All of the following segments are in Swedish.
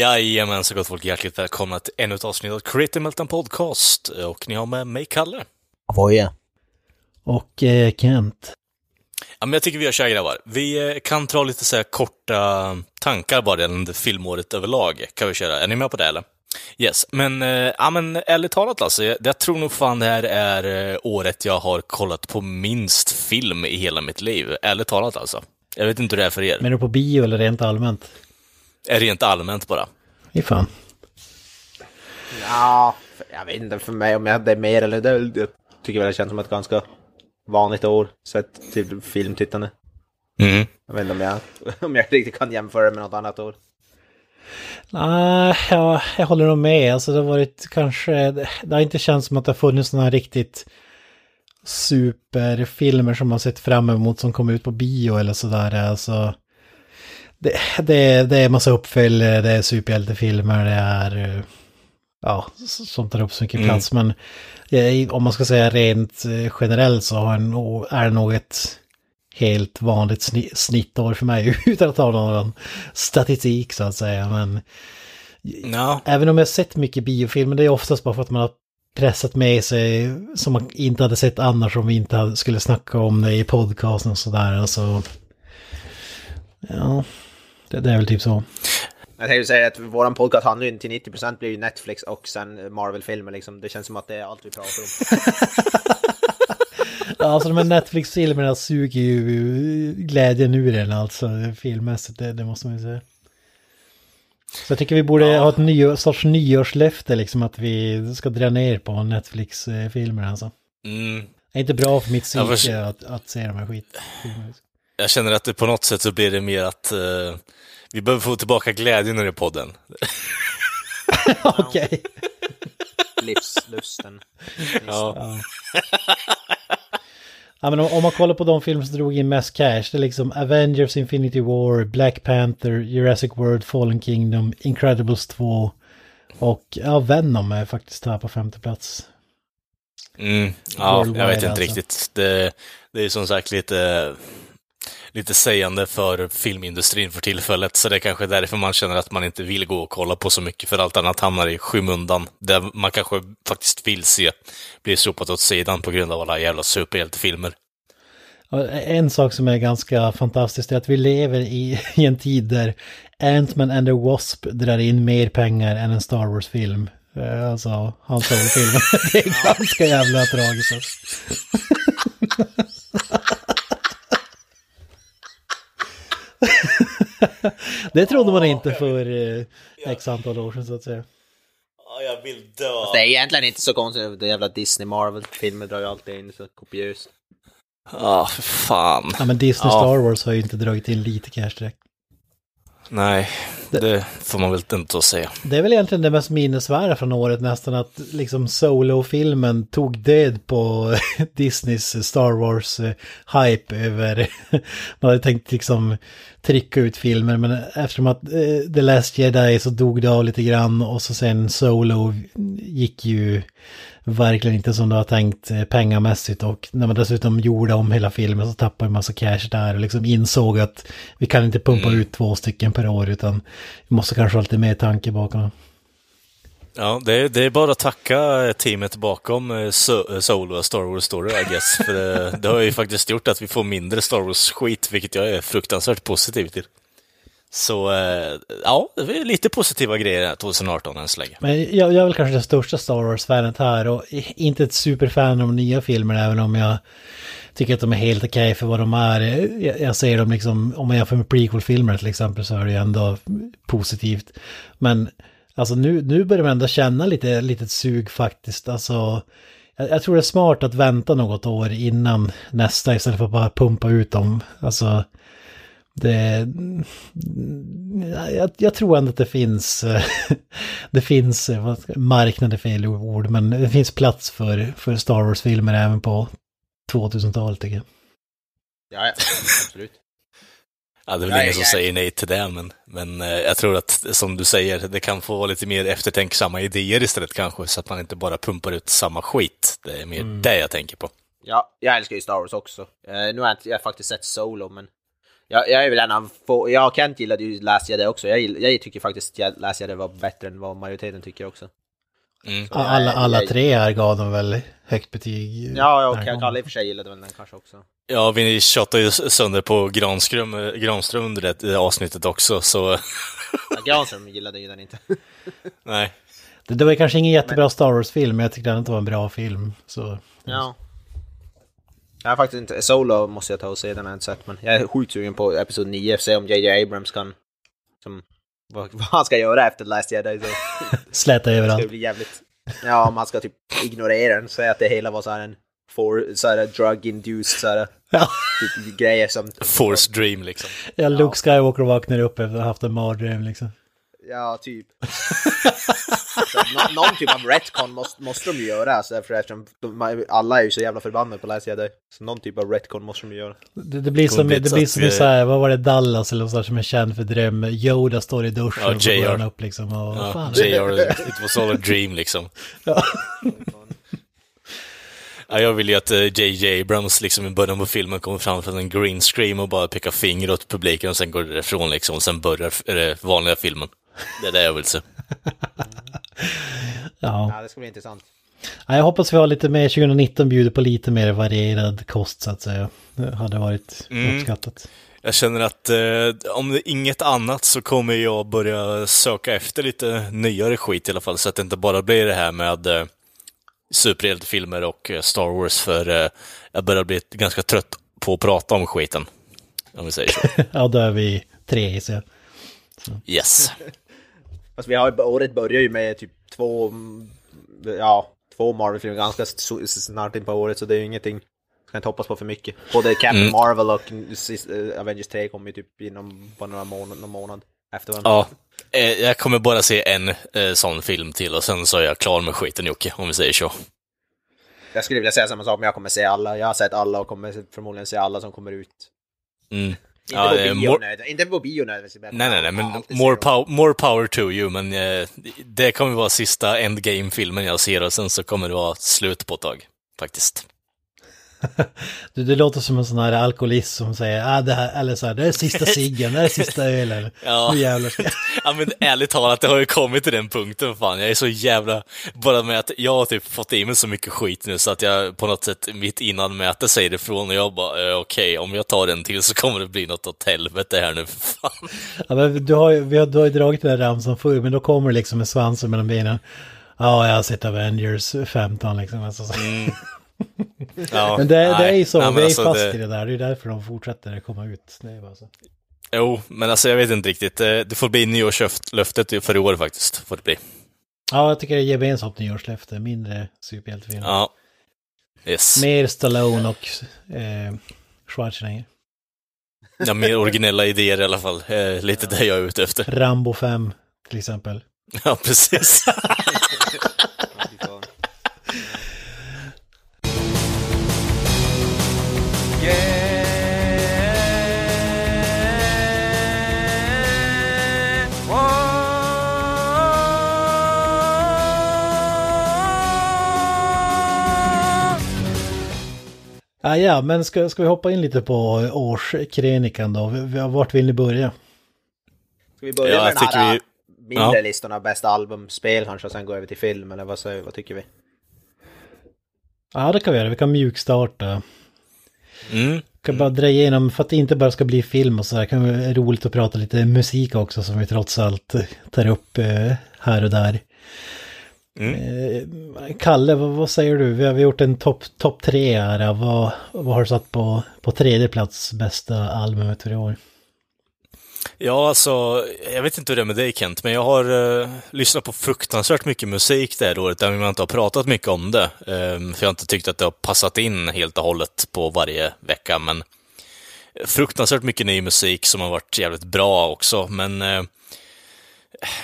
Jajamän, så gott folk. Hjärtligt välkomna till ännu ett avsnitt av Creative Meltdown Podcast. Och ni har med mig, Kalle. Avoya. Och eh, Kent. Ja, men jag tycker vi gör så här grabbar. Vi eh, kan dra lite så här korta tankar bara gällande filmåret överlag. Kan vi köra? Är ni med på det eller? Yes, men, eh, ja, men ärligt talat alltså, jag, jag tror nog fan det här är eh, året jag har kollat på minst film i hela mitt liv. Ärligt talat alltså. Jag vet inte hur det är för er. Men är du på bio eller rent allmänt? Är rent allmänt bara. Fy fan. Ja, jag vet inte för mig om jag hade mer eller det. Jag tycker väl det känns som ett ganska vanligt år sett till filmtittande. Mm. Jag vet inte om jag, om jag riktigt kan jämföra med något annat år. Nej, ja, jag håller nog med. Alltså det har varit kanske, det har inte känts som att det har funnits några riktigt superfilmer som man sett fram emot som kommer ut på bio eller sådär. Alltså, det, det, det är massa uppföljare, det är superhjältefilmer, det är eh, ja, som tar upp så mycket plats. Men eh, om man ska säga rent eh, generellt så är det nog ett helt vanligt sni, snittår för mig utan att ha någon statistik så att säga. Men Ja. även om jag sett mycket biofilmer, det är oftast bara för att man har pressat med sig som man inte hade sett annars om vi inte hade, skulle snacka om det i podcasten och sådär. Alltså, ja, det, det är väl typ så. Jag tänkte säga att våran podcast handlar ju till 90% blir ju Netflix och sen Marvel-filmer liksom. Det känns som att det är allt vi pratar om. Ja, alltså de här Netflix-filmerna suger ju glädjen ur en alltså filmmässigt, det, det måste man ju säga. Så jag tycker vi borde ha ett ny, sorts nyårslöfte liksom att vi ska dra ner på Netflix-filmer alltså. Mm. Det är inte bra för mitt Ja, för- psyke att, att se de här skitfilmerna. Jag känner att det på något sätt så blir det mer att eh, vi behöver få tillbaka glädjen ur podden. Okej. Livslusten. Ja. Ja, men om, om man kollar på de filmer som drog in mest cash, det är liksom Avengers, Infinity War, Black Panther, Jurassic World, Fallen Kingdom, Incredibles 2 och ja, Venom är faktiskt här på femte plats. Mm, ja, Worldwide jag vet inte alltså. riktigt. Det, det är som sagt lite, lite sägande för filmindustrin för tillfället, så det är kanske därför man känner att man inte vill gå och kolla på så mycket, för allt annat hamnar i skymundan. Där man kanske faktiskt vill se blir sopat åt sidan på grund av alla jävla superhjältefilmer. En sak som är ganska fantastiskt är att vi lever i, i en tid där Ant-Man and the Wasp drar in mer pengar än en Star Wars-film. Eh, Alltså, hans Solo-film. Det är ganska jävla tragiskt. Det trodde man inte för eh, x antal år sedan så att säga. Ja, jag vill dö. Det är egentligen inte så konstigt. Det jävla Disney Marvel-filmer drar ju alltid in så kopiöst. Ja, för fan. Ja men Disney Ja. Star Wars har ju inte dragit in lite cash direkt. Nej, det får man väl inte säga. Det är väl egentligen det mest minnesvärda från året nästan att liksom Solo-filmen tog död på Disneys Star Wars-hype över... Man hade tänkt liksom trycka ut filmer men eftersom att eh, The Last Jedi så dog det av lite grann och så sen Solo gick ju verkligen inte som det var tänkt eh, pengamässigt och när man dessutom gjorde om hela filmen så tappade man massa cash där och liksom insåg att vi kan inte pumpa ut två stycken per år utan vi måste kanske ha lite mer tanke bakom. Ja, det är, det är bara att tacka eh, teamet bakom eh, So- eh, Solo Star Wars Story, I guess. För det, det har ju faktiskt gjort att vi får mindre Star Wars-skit, vilket jag är fruktansvärt positiv till. Så, eh, ja, det är lite positiva grejer 2018 än så länge. Men jag, jag är väl kanske det största Star Wars-fanet här och inte ett superfan av de nya filmerna även om jag tycker att de är helt okej för vad de är. Jag, jag ser dem liksom, om man jämför med prequel-filmer till exempel så är det ju ändå positivt. Men alltså nu, nu börjar man ändå känna lite litet sug faktiskt. Alltså, jag, jag tror det är smart att vänta något år innan nästa istället för att bara pumpa ut dem. Alltså, det, jag, jag tror ändå att det finns, det finns, vad ska- marknad är fel ord, men det finns plats för, för Star Wars-filmer även på 2000-talet tycker jag. Ja, ja, absolut. Ja, det är väl ingen som säger nej till det, men, men eh, jag tror att, som du säger, det kan få lite mer eftertänksamma idéer istället kanske, så att man inte bara pumpar ut samma skit. Det är mer det jag tänker på. Ja, jag älskar ju Star Wars också. Eh, nu har jag, inte, jag har faktiskt sett Solo, men jag, jag är väl en av få... Jag och Kent gillade ju Last Jedi också. Jag, jag tycker faktiskt att Last Jedi var bättre än vad majoriteten tycker också. Mm. Så Alla, alla tre här gav de väl högt betyg. Ja, och den här Kalle i och för sig gillade väl den kanske också. Ja, vi tjatade ju sönder på Granström, Granström under det avsnittet också, så Ja, Granström gillade ju den inte. nej. Det, det var kanske ingen jättebra Star Wars-film, men jag tyckte att det var en bra film. Så. Ja. Jag har faktiskt inte... Solo måste jag ta och se, den har jag inte sett, men jag är sjukt sugen på Episod 9, se om JJ Abrams kan... Som, vad, vad han ska göra efter Last Jedi. Så. Släta Det ska överallt. bli jävligt... Ja, om man ska typ ignorera den, säga att det hela var så här en for, så här drug-induced så här, Ja, typ, grejer som... Force Dream liksom. ja, Luke Skywalker vaknar upp efter att ha haft en mardröm liksom. Ja, typ. så, nå, någon typ av retcon måste, måste de ju göra, alltså, för eftersom de, alla är ju så jävla förbannade på Last Jedi. Så någon typ av retcon måste de ju göra. Det, det blir som, det så blir som i så här, vad var det, Dallas eller något sånt som är känd för dröm. Yoda står i duschen Ja, och så går upp liksom. Och, Ja, fan, JR, it was all a dream liksom. Ja. Ja, jag vill ju att eh, JJ Abrams liksom i början på filmen kommer fram från en green screen och bara pekar finger åt publiken och sen går därifrån liksom och sen börjar eh, vanliga filmen. Det är det jag vill se. ja. Ja, det ska bli intressant. Ja, jag hoppas vi har lite mer 2019 bjuder på lite mer varierad kost så att säga. Det hade varit Mm. uppskattat. Jag känner att eh, om det inget annat så kommer jag börja söka efter lite nyare skit i alla fall, så att det inte bara blir det här med eh, superhjältefilmer och eh, Star Wars, för eh, jag börjar bli ganska trött på att prata om skiten. Om vi säger så. Ja, då är vi tre gissar jag. Yes. Fast vi har, året börjar ju med typ två, ja, två Marvel-filmer ganska snart in på året, så det är ju ingenting. Ska inte hoppas på för mycket. Både Captain Mm. Marvel och Avengers 3 kommer ju typ inom bara några månad, någon månad efter varandra. Ja, eh, jag kommer bara se en eh, sån film till och sen så är jag klar med skiten Jocke, om vi säger så. Jag skulle vilja säga samma sak, men jag kommer se alla. Jag har sett alla och kommer förmodligen se alla som kommer ut. Mm. Inte Ja, på bio more-. Inte på bio nödvändigtvis. Nej, nej, nej, men more, pow- more power to you, men eh, det kommer vara sista endgame-filmen jag ser och sen så kommer det vara slut på ett tag, faktiskt. Du, det låter som en sån här alkoholist som säger, ah, det här, eller så här, det är sista ciggen, det är sista ölen. Ja. Nu jävlar ska. Ja men ärligt talat, det har ju kommit till den punkten fan. Jag är så jävla... Bara med att jag har typ fått i mig så mycket skit nu så att jag på något sätt mitt innan mötet säger ifrån och jag bara, eh, okej, om jag tar en till så kommer det bli något åt helvete här nu för fan. Ja, men du, har ju, vi har, du har ju dragit den där ramsan förr, men då kommer det liksom med svansen mellan benen. Ja, jag har sett Avengers 15 liksom. Alltså, så. Ja, Men det, det är nej, ju så, nej, vi är alltså fast det- i det där. Det är därför de fortsätter komma ut. Det är bara så. Jo, men alltså jag vet inte riktigt. Eh, Det får bli nyårslöftet för i år faktiskt. Får det bli. Ja, jag tycker det är gemensamt nyårslöfte. Mindre superhjältefilm. Ja. Yes. Mer Stallone och eh, Schwarzenegger. Ja, mer originella idéer i alla fall. Eh, lite det jag är ute efter. Rambo 5 till exempel. Ja, precis. Ah, ja, men ska, ska vi hoppa in lite på årskrönikan då? Vart vill ni börja? Ska vi börja Ja, med den här vi- mindre ja. listan av bästa album, spel kanske, och sen gå över till film, eller vad, säger, vad tycker vi? Ja, det kan vi göra. Vi kan mjukstarta. Mm. kan bara dra igenom, för att det inte bara ska bli film och sådär, kan det vara roligt att prata lite musik också som vi trots allt tar upp eh, här och där. Mm. Eh, Kalle, vad, säger du? Vi har, gjort en topp top tre här. Vad, vad har du satt på, på tredje plats bästa albumet för i år? Ja, alltså, jag vet inte hur det är med dig Kent, men jag har eh, lyssnat på fruktansvärt mycket musik det här året, där man inte har pratat mycket om det. Eh, för jag har inte tyckt att det har passat in helt och hållet på varje vecka, men fruktansvärt mycket ny musik som har varit jävligt bra också, men eh,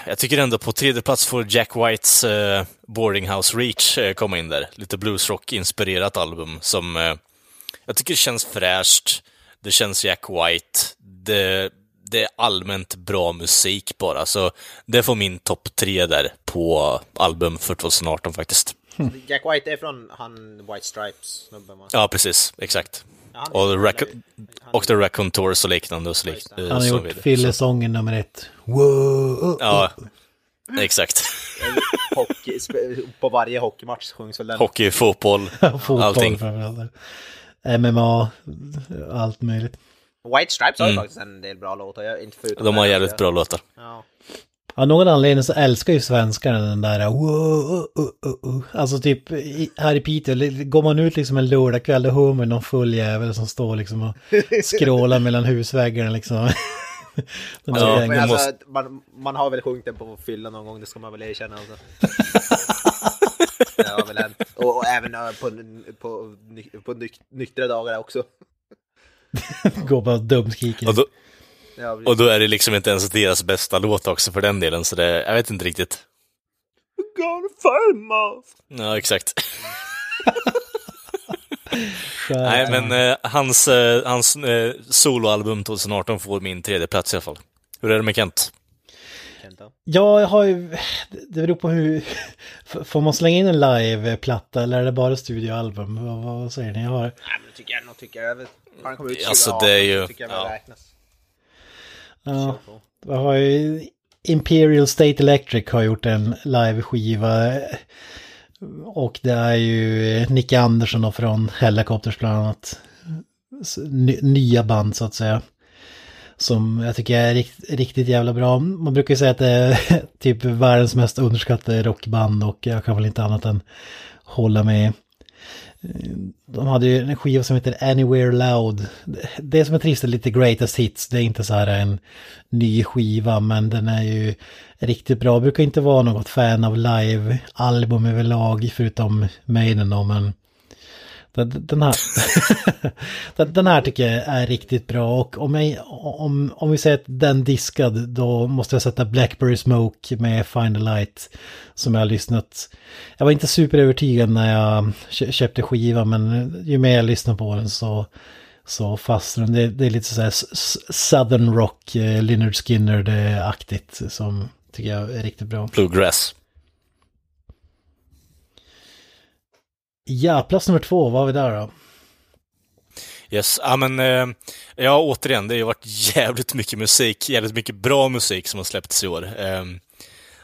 jag tycker ändå på tredje plats får Jack Whites eh, Boarding House Reach eh, komma in där. Lite bluesrock-inspirerat album som eh, jag tycker känns fräscht. Det känns Jack White. Det, det är allmänt bra musik bara, så det får min topp tre där på album för 2018 faktiskt. Jack White är från han White Stripes va? Ja, precis. Exakt. Ja, Och, han Rac- och The Raccoon Tours och liknande. Och så lik- Han eh, Han har så gjort vidare. fyllesången nummer ett. Wow! Ja, exakt. hockey, på varje hockeymatch sjungs väl den. Hockey, fotboll, Fotboll allting. MMA, allt möjligt. White Stripes har ju faktiskt en del bra låtar. Jag, inte förutom Mm. De har jävligt jag- bra låtar. Ja. Av någon anledning så älskar ju svenskarna den där wow, uh, uh, uh. Alltså typ här i Piteå, går man ut liksom en lördagkväll då hör man någon full jävel som står liksom och skrålar mellan husväggarna liksom. Den där Ja, alltså, måste- man, man har väl sjungit den på fylla någon gång, det ska man väl erkänna. Alltså. det har väl hänt. Och, och även eh, på, på, ny- på nyk, nyktra dagar också. Går bara dumskriker. Och då, Ja, och då är det liksom inte ens deras bästa låt också för den delen, så det, jag vet inte riktigt. Gonna find Ja, exakt. Nej, men eh, hans, eh, hans eh, soloalbum 2018 får min tredje plats i alla fall. Hur är det med Kent? Ja, jag har ju... Det beror på hur... Får man slänga in en live-platta eller är det bara studioalbum? Vad, vad säger ni? Jag har... Nej, men det tycker jag nog, tycker jag. Han kom ut Alltså, 2018, det är ju- tycker jag väl ja. räknas. Ja, jag har ju... Imperial State Electric har gjort en live-skiva. Och det är ju eh, Nicke Andersson och från Helicopters bland annat. Nya band så att säga. Som jag tycker är rikt, riktigt jävla bra. Man brukar ju säga att det är typ världens mest underskattade rockband och jag kan väl inte annat än hålla med. Eh, de hade ju en skiva som heter Anywhere Loud. Det som är trist är lite greatest hits. Det är inte så här en ny skiva men den är ju riktigt bra. Jag brukar inte vara något fan av live-album överlag förutom Maiden då men den här, den- här tycker jag är riktigt bra och om, jag, om, om vi säger att den diskad då måste jag sätta Blackberry Smoke med Find a Light som jag har lyssnat. Jag var inte superövertygad när jag kö- köpte skivan men ju mer jag lyssnar på den så, så fastnar den. Det, det är lite så här Southern Rock, eh, Lynyrd Skynyrd-aktigt som tycker jag är riktigt bra. Bluegrass. Ja, plats nummer två, vad har vi där då? Yes, ja men, eh, ja återigen, det har ju varit jävligt mycket musik, jävligt mycket bra musik som har släppts i år. Ehm,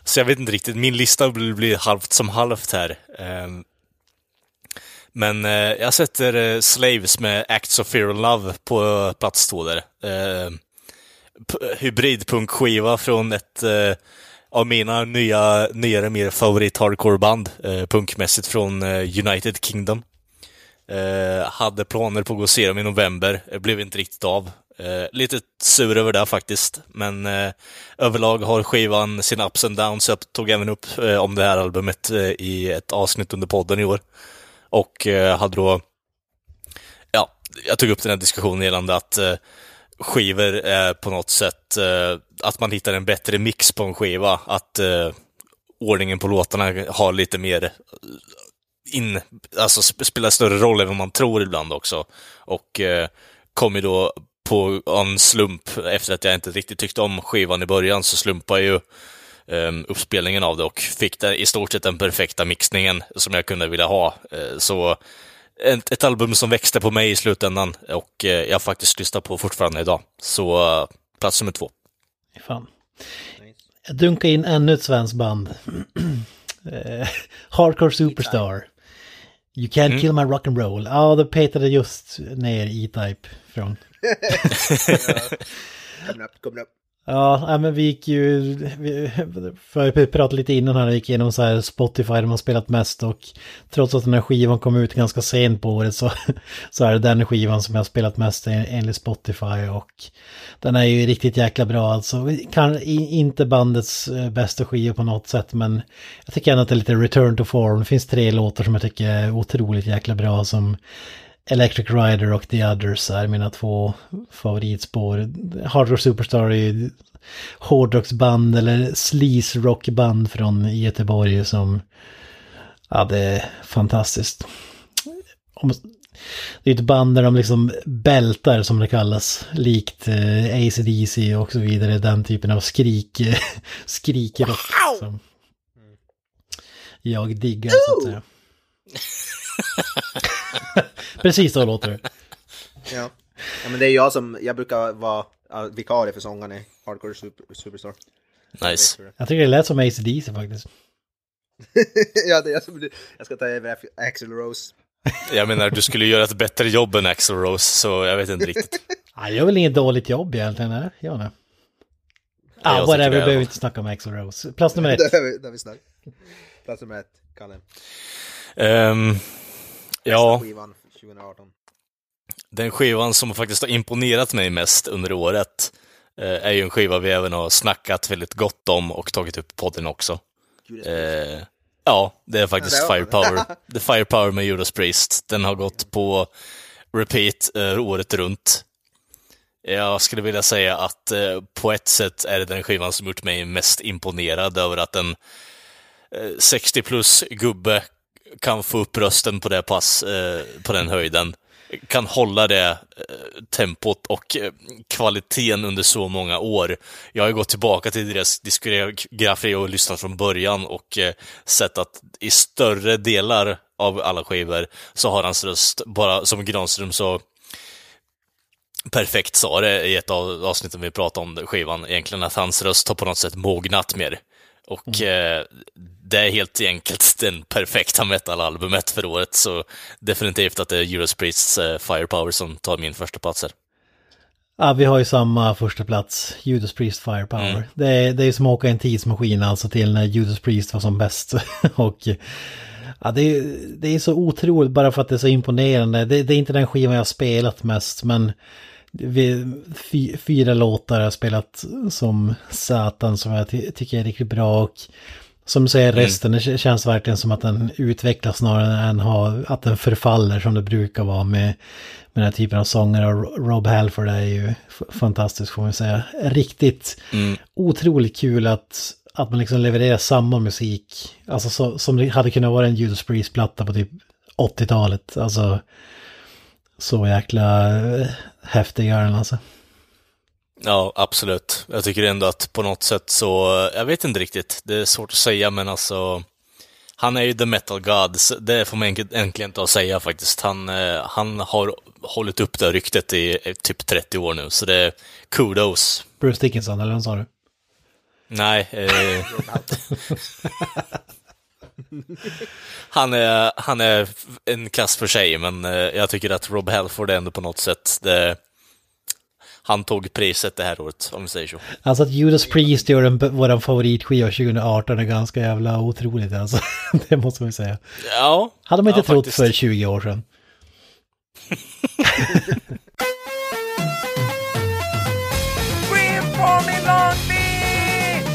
så jag vet inte riktigt, min lista blir, halvt som halvt här. Ehm, men eh, jag sätter eh, Slaves med Acts of Fear and Love på plats två där. Ehm, Hybridpunkskiva från ett av mina nya, nyare, mer favorit hardcore-band, eh, punkmässigt från eh, United Kingdom. Eh, hade planer på att gå och se dem i november, eh, blev inte riktigt av. Eh, lite sur över det faktiskt, men eh, överlag har skivan sina ups and downs. Jag tog även upp eh, om det här albumet eh, i ett avsnitt under podden i år. Och eh, hade då, ja, jag tog upp den här diskussionen gällande att eh, skivor är på något sätt, eh, att man hittar en bättre mix på en skiva. Att eh, ordningen på låtarna har lite mer eh, in, alltså spelar större roll än vad man tror ibland också. Och eh, kom ju då på en slump, efter att jag inte riktigt tyckte om skivan i början, så slumpade ju eh, uppspelningen av det och fick där i stort sett den perfekta mixningen som jag kunde vilja ha. Eh, så ett, ett album som växte på mig i slutändan och eh, jag faktiskt lyssnar på fortfarande idag. Så eh, plats nummer två. Fan. Jag dunkar in ännu ett svenskt band. Eh, Hardcore Superstar. You can't kill my rock'n'roll. Ja, då petade just ner E-Type från. Kommer upp, kommer upp. Ja, men vi gick ju, vi, för vi pratade lite innan här, vi gick igenom så här Spotify där man spelat mest och trots att den här skivan kom ut ganska sent på året så, så är det den skivan som jag har spelat mest enligt Spotify och den är ju riktigt jäkla bra alltså. Kan, inte bandets eh, bästa skiva på något sätt men jag tycker ändå att det är lite return to form. Det finns tre låtar som jag tycker är otroligt jäkla bra som Electric Rider och The Others är mina två favoritspår. Hard Rock Superstar är ju hårdrocksband eller sleaze rockband från Göteborg som... Ja, det är fantastiskt. Det är ett band där de liksom bältar som det kallas, likt eh, ACDC och så vidare, den typen av skrik, skrikrock som jag diggar så att säga. Precis så låter det. Ja. ja, men det är jag som, jag brukar vara vikarie för sångaren i Hardcore Super, Superstar. Nice. Jag tycker det lät som ACDC faktiskt. ja, det är jag, som, jag ska ta över Axel Rose. Jag menar, du skulle göra ett bättre jobb än Axel Rose, så jag vet inte riktigt. Han gör väl inget dåligt jobb egentligen, eller? Gör han Ah, jag whatever, vi det. behöver inte snacka om Axel Rose. Plats nummer ett. Där har vi, där har vi snack. Plats nummer ett, Kalle. Ehm, ja, Skivan 2018. den skivan som faktiskt har imponerat mig mest under året eh, är ju en skiva vi även har snackat väldigt gott om och tagit upp podden också. Eh, ja, det är faktiskt. Firepower. The Firepower med Judas Priest. Den har gått på repeat eh, året runt. Jag skulle vilja säga att eh, på ett sätt är det den skivan som gjort mig mest imponerad över att en eh, 60 plus gubbe kan få upp rösten på det pass, eh, på den höjden. Kan hålla det eh, tempot och eh, kvaliteten under så många år. Jag har ju gått tillbaka till deras diskografi och lyssnat från början och eh, sett att i större delar av alla skivor så har hans röst, bara som Granström så perfekt sa det i ett av avsnitten vi pratade om skivan, egentligen att hans röst har på något sätt mognat mer. Och eh, det är helt enkelt den perfekta metalalbumet för året, så definitivt att det är Judas Priests eh, Firepower som tar min första plats här. Ja, vi har ju samma första plats, Judas Priest Firepower. Mm. Det, är, det är som att åka en tidsmaskin alltså till när Judas Priest var som bäst. och ja, det, är, det är så otroligt bara för att det är så imponerande. Det, det är inte den skivan jag har spelat mest, men fy, fyra låtar har jag spelat som satan som jag ty tycker är riktigt bra. Och som du säger, resten, det känns verkligen som att den utvecklas snarare än ha, att den förfaller som det brukar vara med, med den här typen av sånger. Och Rob Halford är ju fantastisk får man säga. Riktigt otroligt kul att, att man liksom levererar samma musik. Alltså så, som det hade kunnat vara en Judas Priest-platta på typ 80-talet. Alltså så jäkla häftig är den alltså. Ja, absolut. Jag tycker ändå att på något sätt så, jag vet inte riktigt, det är svårt att säga, men alltså, han är ju the metal god, så det får man äntligen inte att säga faktiskt. Han, eh, han har hållit upp det ryktet i eh, typ 30 år nu, så det är kudos. Bruce Dickinson, eller vad sa du? Nej, eh, han, är, han är en klass för sig, men eh, jag tycker att Rob Halford är ändå på något sätt, det, han tog priset det här året, om vi säger så. Alltså att Judas Priest gör en, våran favoritskiva 2018 är ganska jävla otroligt alltså. Det måste man ju säga. Ja. Hade man inte ja, trott faktiskt. för 20 år sedan. Scream for me Long Beach!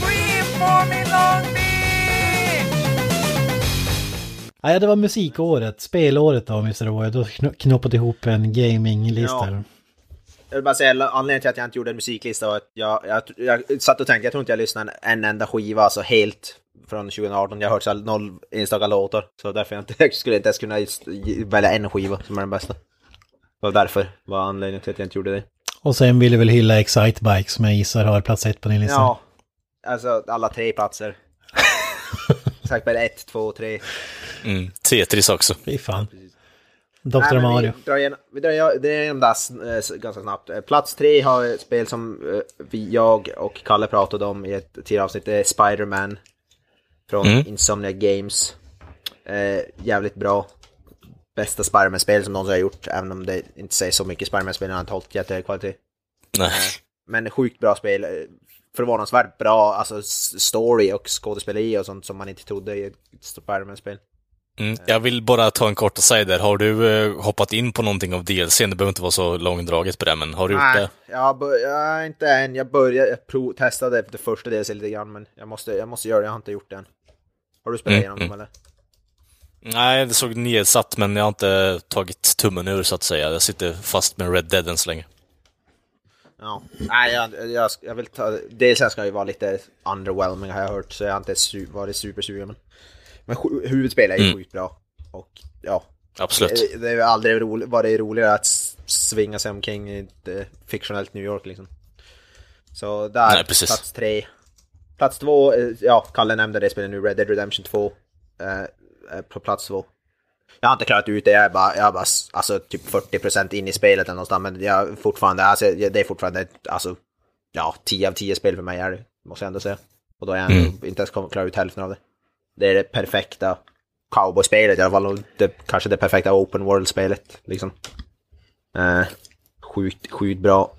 Scream for me Long Beach! Ja, det var musikåret, spelåret då, Mr. Roy. Du har kno- knoppat ihop en gaminglista. Ja. Jag vill bara säga, anledningen till att jag inte gjorde en musiklista var att jag, jag, jag satt och tänkte, jag tror inte jag lyssnade en enda skiva, alltså helt från 2018. Jag har hört så noll enstaka låtar, så därför jag, inte, jag skulle inte ens kunna välja en skiva som är den bästa. Och därför var anledningen till att jag inte gjorde det. Och sen vill du väl hylla Excitebike som jag gissar har plats ett på din lista. Ja, alltså alla tre platser. Sagt bara ett, två, tre. Mm. Tetris också. Fy fan. Nej, Dr. men Mario. Vi drar igenom, vi drar igenom- här eh, ganska snabbt. Eh, Plats tre har ett spel som eh, vi, jag och Kalle pratade om i ett tidigare avsnitt. Det är Spider-Man. Från Mm. Insomnia Games. Eh, jävligt bra. Bästa Spider-Man-spel som någonsin har gjort. Även om det inte säger så mycket Spider-Man-spel. Har inte hållit jättekvalitet. Nej. Men sjukt bra spel. Förvånansvärt bra alltså, story och skådespeleri och sånt som man inte trodde i ett Spider-Man-spel. Mm. Jag vill bara ta en kort säga där, har du eh, hoppat in på någonting av DLC? Det behöver inte vara så långdraget på det, men har du gjort det? jag, jag inte än. Jag började, prov, testade det första DLC lite grann, men jag måste, jag måste göra det. Jag har inte gjort det än. Har du spelat Mm, igenom dem mm. eller? Nej, det såg nedsatt, men jag har inte tagit tummen ur så att säga. Jag sitter fast med Red Dead än så länge. Ja, nej jag, jag, jag vill ta... Dels ska ju vara lite underwhelming har jag hört, så jag har inte su varit supersugen. Men, men hu- huvudspelet är ju Mm. sjukt bra. Och ja, Absolut. det, det är ju aldrig ro, varit roligare att svinga sig omkring i ett eh, fiktionellt New York liksom. Så där, Nej, plats tre. Plats två, eh, ja, Kalle nämnde det spelet nu, Red Dead Redemption 2. Eh, eh, på plats två. Jag har inte klarat ut det, jag är bara, jag är bara alltså, typ 40% in i spelet eller någonstans, men jag fortfarande, alltså, det är fortfarande, alltså, ja, 10 av 10 spel för mig är det, måste jag ändå säga. Och då är jag ändå inte ens klarat ut hälften av det. Det är det perfekta cowboy-spelet, i alla fall det, kanske det perfekta open world-spelet, liksom. Eh, sjukt, sjukt bra.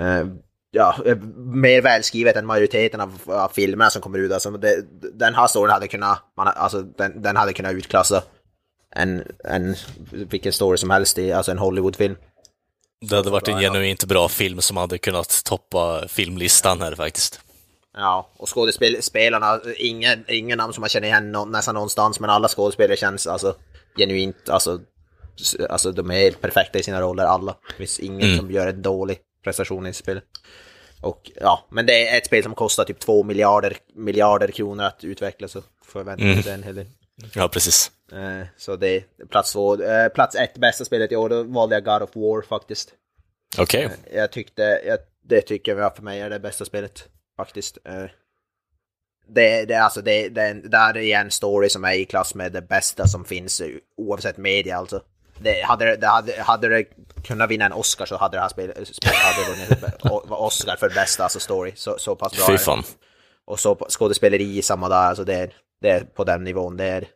Eh, ja, eh, mer välskrivet än majoriteten av, av filmerna som kommer ut. Alltså, det, den här storyn hade kunnat, man, alltså, den, den hade kunnat utklassa en, en vilken story som helst i alltså en Hollywoodfilm. Det hade varit en genuint bra film som hade kunnat toppa filmlistan här faktiskt. Ja, och skådespelarna, ingen, ingen namn som man känner igen nå, nästan någonstans, men alla skådespelare känns alltså genuint, alltså, alltså de är helt perfekta i sina roller alla. Det finns ingen Mm. som gör en dålig prestation i spelet. Och ja, men det är ett spel som kostar typ två miljarder, miljarder kronor att utveckla, så förväntar Mm. sig en hel del. Ja, precis. Eh, så det är plats två. Eh, plats ett, bästa spelet i år, då valde jag God of War faktiskt. Okej. Eh, Jag tyckte, jag, det tycker jag för mig är det bästa spelet faktiskt. Det, det, alltså det, det, det är en story som är i klass med det bästa som finns oavsett media alltså. Det, hade, det- hade, hade det kunnat vinna en Oscar så hade det här spelet, spelet hade vunnit Oscar för bästa alltså story. Så, så pass bra Fy fan. Och så skådespeleri i samma där, alltså det är, det är på den nivån. Det är,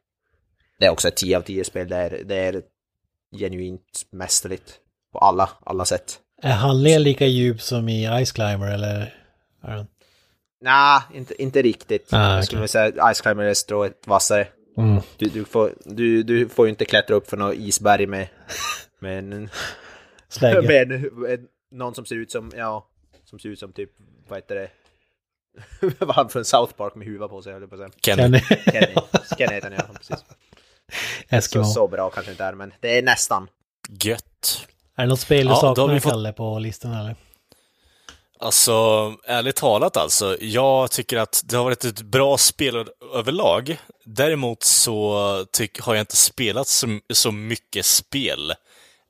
det är också ett 10 av 10 spel. Det är, det är genuint mästerligt på alla, alla sätt. Är handlingen lika djup som i Ice Climber eller? Nej, inte, inte riktigt. Ah, Jag skulle säga Ice Climber är strået vassare. Mm. Du, du, får, du, du får ju inte klättra upp för något isberg med, med, en, med en, någon som ser ut som, ja, som ser ut som typ, vad heter det? Var han från South Park med huva på sig, höll jag på att säga. Kenny. Kenny. Kenny, Kenny heter han, ja, precis. Så, Eskimo. så bra kanske inte är, men det är nästan. Gött. Är det något spel du Ja, saknar, vi fått- Kalle, på listan eller? Alltså, ärligt talat alltså. Jag tycker att det har varit ett bra spel överlag. Däremot så tyck, har jag inte spelat så, så mycket spel.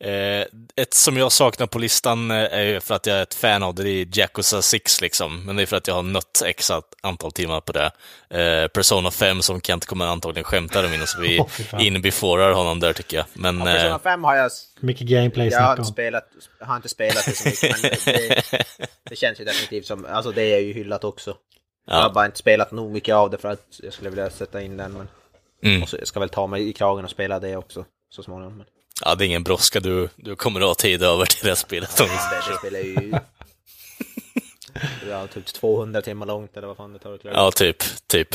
Eh, ett som jag saknar på listan eh, är ju för att jag är ett fan av det, det är Yakuza 6 liksom. Men det är för att jag har nött x antal timmar på det. Eh, Persona 5 som Kent kommer antagligen skämta om innan så vi fan. inbeforar honom där tycker jag. Men... Ja, Persona eh, 5 har jag, Mycket gameplay jag har spelat, jag har inte spelat det så mycket, men det, det känns ju definitivt som, alltså det är ju hyllat också. Jag har ja. bara inte spelat nog mycket av det för att jag skulle vilja sätta in den. Men... Mm. Och så jag ska väl ta mig i kragen och spela det också så småningom. Men ja, det är ingen brådska. Du, du kommer att ha tid över till det spelet. säger det, spelar ju... Det har typ 200 timmar långt eller vad fan det tar att klara. Ja, typ. Typ.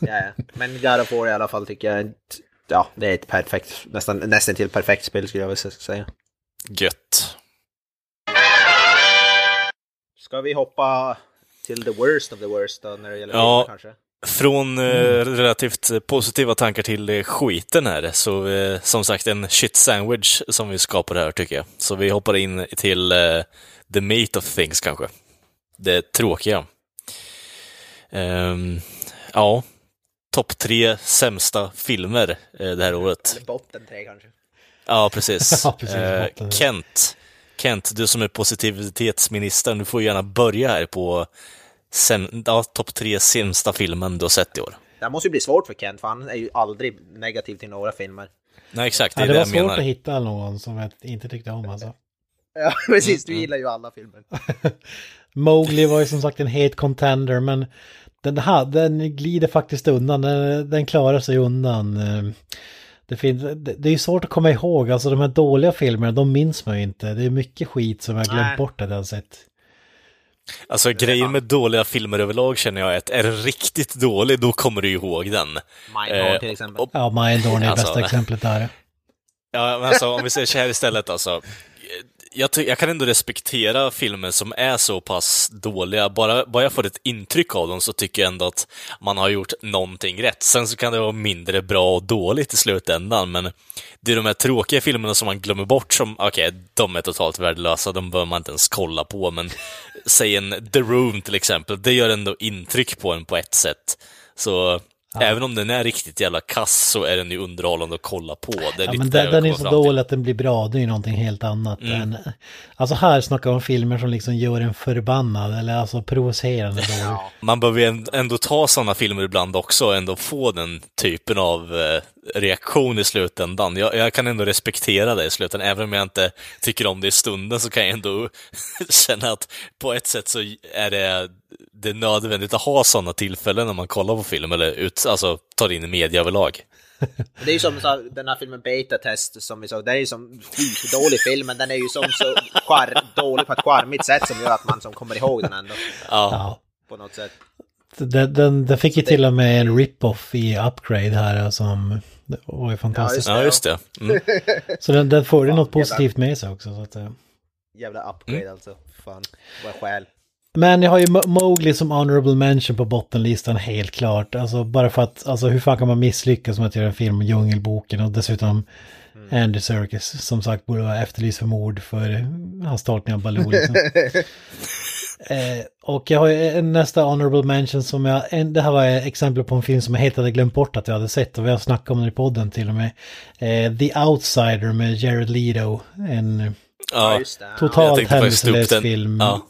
Ja, ja. Men God of War i alla fall tycker jag Ja, det är ett perfekt, nästan, nästan till perfekt spel skulle jag vilja säga. Gött. Ska vi hoppa till the worst of the worst då när det gäller Ja. filmer kanske? Från eh, relativt eh, positiva tankar till eh, skiten här, så eh, som sagt en shit sandwich som vi skapar här tycker jag. Så vi hoppar in till eh, the meat of things kanske. Det tråkiga. Ehm, ja, topp tre sämsta filmer eh, det här året. Eller botten tre kanske? Ja, precis. Ja, precis. Kent, Kent, du som är positivitetsministern, du får gärna börja här på sen, ja, topp tre sämsta filmen du har sett i år. Det måste ju bli svårt för Kent, för han är ju aldrig negativ till några filmer. Nej, exakt, det Ja, är det det, var jag svårt menar. att hitta någon som jag inte tyckte om alltså. Ja, precis. Du gillar ju alla filmer. Mowgli var ju som sagt en het contender men den, här, den glider faktiskt undan, den, den klarar sig undan. Eh, Det, finns, det, det är ju svårt att komma ihåg, alltså de här dåliga filmerna, de minns man ju inte. Det är mycket skit som jag glömt Nej. bort att jag har sett. Alltså grejen med dåliga filmer överlag känner jag är att är den riktigt dålig, då kommer du ihåg den. Mindhorn Eh, till exempel. och- Ja, Mindhorn är Alltså- bästa exemplet där. Ja, men alltså om vi säger så här istället alltså jag, jag kan ändå respektera filmer som är så pass dåliga. Bara, bara jag får ett intryck av dem så tycker jag ändå att man har gjort någonting rätt. Sen så kan det vara mindre bra och dåligt i slutändan, men det är de här tråkiga filmerna som man glömmer bort som, okej, de är totalt värdelösa, de behöver man inte ens kolla på, men säg en The Room till exempel, det gör ändå intryck på en på ett sätt. Så även om den är riktigt jävla kass så är den ju underhållande att kolla på. Det är Ja, lite men den, den är så dålig att den blir bra, det är ju någonting helt annat än... Alltså här snackar om filmer som liksom gör en förbannad, eller alltså provocerande dålig. Man behöver ju änd- ändå ta sådana filmer ibland också och ändå få den typen av eh, reaktion i slutändan. Jag, jag kan ändå respektera det i slutändan, även om jag inte tycker om det i stunden så kan jag ändå känna att på ett sätt så är det, det är nödvändigt att ha sådana tillfällen när man kollar på film eller ut, alltså tar in i media överlag. Det är ju som så, den här filmen Beta Test som vi såg, det är ju som dålig film men den är ju som så char, dålig på ett charmigt sätt som gör att man som kommer ihåg den ändå. Ja. På något sätt. Den, den, den fick ju till och med en rip-off i Upgrade här som det var ju fantastiskt. ja just det. Mm. Så den, den får ju något positivt med sig också. Så att, eh. Jävla upgrade alltså. Fan, vad skäl. Men jag har ju Mo- Mowgli som honorable mention på bottenlistan helt klart. Alltså bara för att, alltså hur fan kan man misslyckas med att göra en film om Djungelboken och dessutom Andy Serkis som sagt borde vara efterlyst för mord för hans tolkning av Baloo. Liksom. eh, och jag har ju nästa honorable mention som jag, en, det här var exempel på en film som jag helt hade glömt bort att jag hade sett och vi har snackat om den i podden till och med. Eh, The Outsider med Jared Leto, en Ja, just det. Totalt händelselös film. Ja.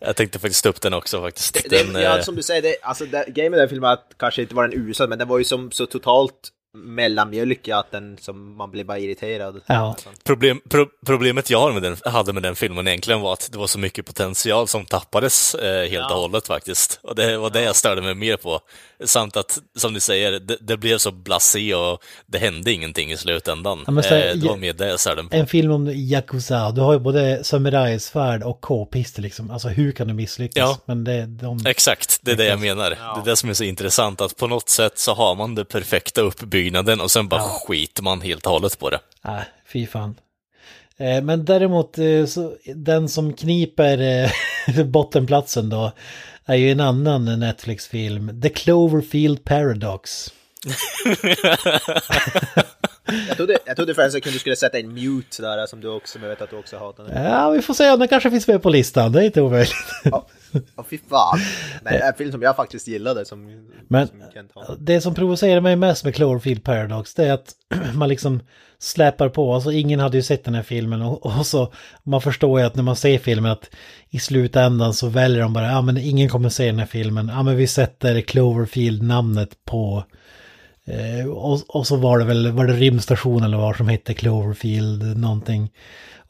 Jag tänkte faktiskt upp den också faktiskt. Det, det, Den, ja, eh, som du säger, det, alltså det, grejen med den filmen att kanske inte var den usel, men den var ju som så totalt mellanmjölkig att den som man blev bara irriterad. Ja. Problem, pro, problemet jag hade med, den, hade med den filmen egentligen var att det var så mycket potential som tappades eh, helt och hållet faktiskt. Och det var det jag störde mig mer på. Samt att, som du säger, det, det blev så blasé och det hände ingenting i slutändan. Ja, så eh, det var ja- mer det jag störde mig på. En film om Yakuza, du har ju både samurajsvärd och k-pistol liksom. Alltså hur kan du misslyckas? Ja. Men det, de... Exakt, det är det jag menar. Det är det som är så intressant, att på något sätt så har man det perfekta uppbyggnaden och sen bara skiter man helt och hållet på det. Nej, fy fan. Eh, Men däremot, eh, så, den som kniper eh, bottenplatsen då är ju en annan Netflix-film, The Cloverfield Paradox. Jag trodde, jag trodde för en sekund du skulle sätta in mute där, som du också, som jag vet att du också hatar. Ja. Ja, vi får se den kanske finns med på listan, det är inte omöjligt. Oh, fy fan. Men det är en film som jag faktiskt gillade, som, Men som det som provocerar mig mest med Cloverfield Paradox det är att man liksom släpar på, alltså ingen hade ju sett den här filmen och, och så man förstår ju att när man ser filmen att i slutändan så väljer de bara, ja men ingen kommer se den här filmen, ja men vi sätter Cloverfield-namnet på eh, och, och så var det väl, var det rymdstation eller vad som hette Cloverfield någonting.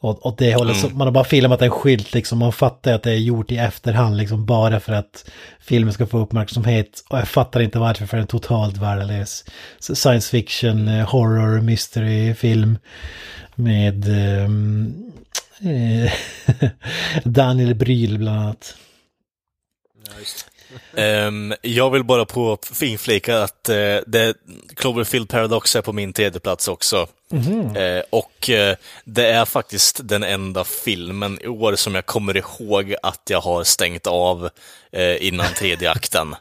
Och, och det håller, så, man har bara filmat en skylt liksom, man fattar att det är gjort i efterhand liksom bara för att filmen ska få uppmärksamhet. Och jag fattar inte varför för en totalt värdelös science fiction, eh, horror, mystery film med ehm, eh, Daniel Bryl bland annat. Ja, Ehm, jag vill bara på inflika att uh, det, Cloverfield Paradox är på min tredje plats också. Eh, och eh, det är faktiskt den enda filmen i år som jag kommer ihåg att jag har stängt av innan tredje akten.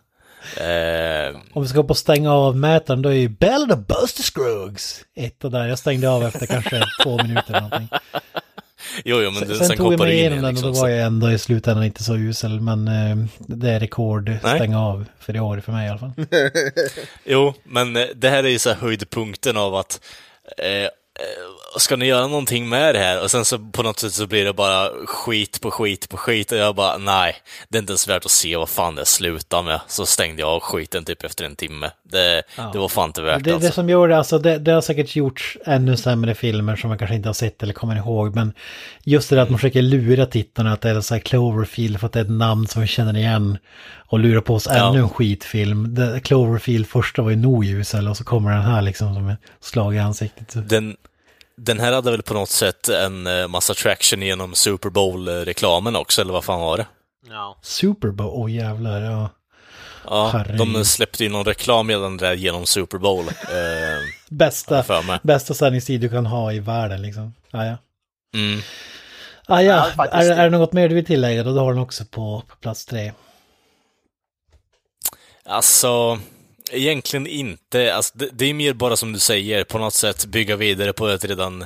Eh, Om vi ska på stänga av mätaren då är ju Ballad of Buster Scruggs ett och där. Jag stängde av efter kanske två minuter eller någonting. Jo, jo, men Sen, sen, tog jag mig igenom igen. den och Liksom, då så- var jag ändå i slutändan inte så usel. Men eh, det är rekord Nej. stänga av för i år för mig i alla fall. Jo, men eh, det här är ju så här höjdpunkten av att eh, ska ni göra någonting med det här? Och sen så på något sätt så blir det bara skit på skit på skit och jag bara nej, det är inte ens värt att se vad fan det slutar med. Så stängde jag av skiten typ efter en timme. Det, det var fan inte värt Det, alltså. det som gör det, alltså det, det har säkert gjorts ännu sämre filmer som man kanske inte har sett eller kommer ihåg. Men just det där att man försöker lura tittarna att det är så här Cloverfield för att det är ett namn som vi känner igen. Och lura på oss Ja. ännu en skitfilm. Det, Cloverfield första var ju nog usel och så kommer den här liksom som ett slag i ansiktet. Den, den här hade väl på något sätt en eh, massa traction genom Super Bowl-reklamen också, eller vad fan var det? Ja. Super Bowl, åh jävlar ja. Ja, Herregud. de släppte ju någon reklam redan där genom Super Bowl. Eh, Bästa, bästa sändningstid du kan ha i världen liksom. Ja, ja. mm. Ah, Ja, ja, är, är det något mer du vill tillägga då? Då har den också på, på plats tre. Alltså, egentligen inte. Alltså, det, det är mer bara som du säger, på något sätt bygga vidare på ett redan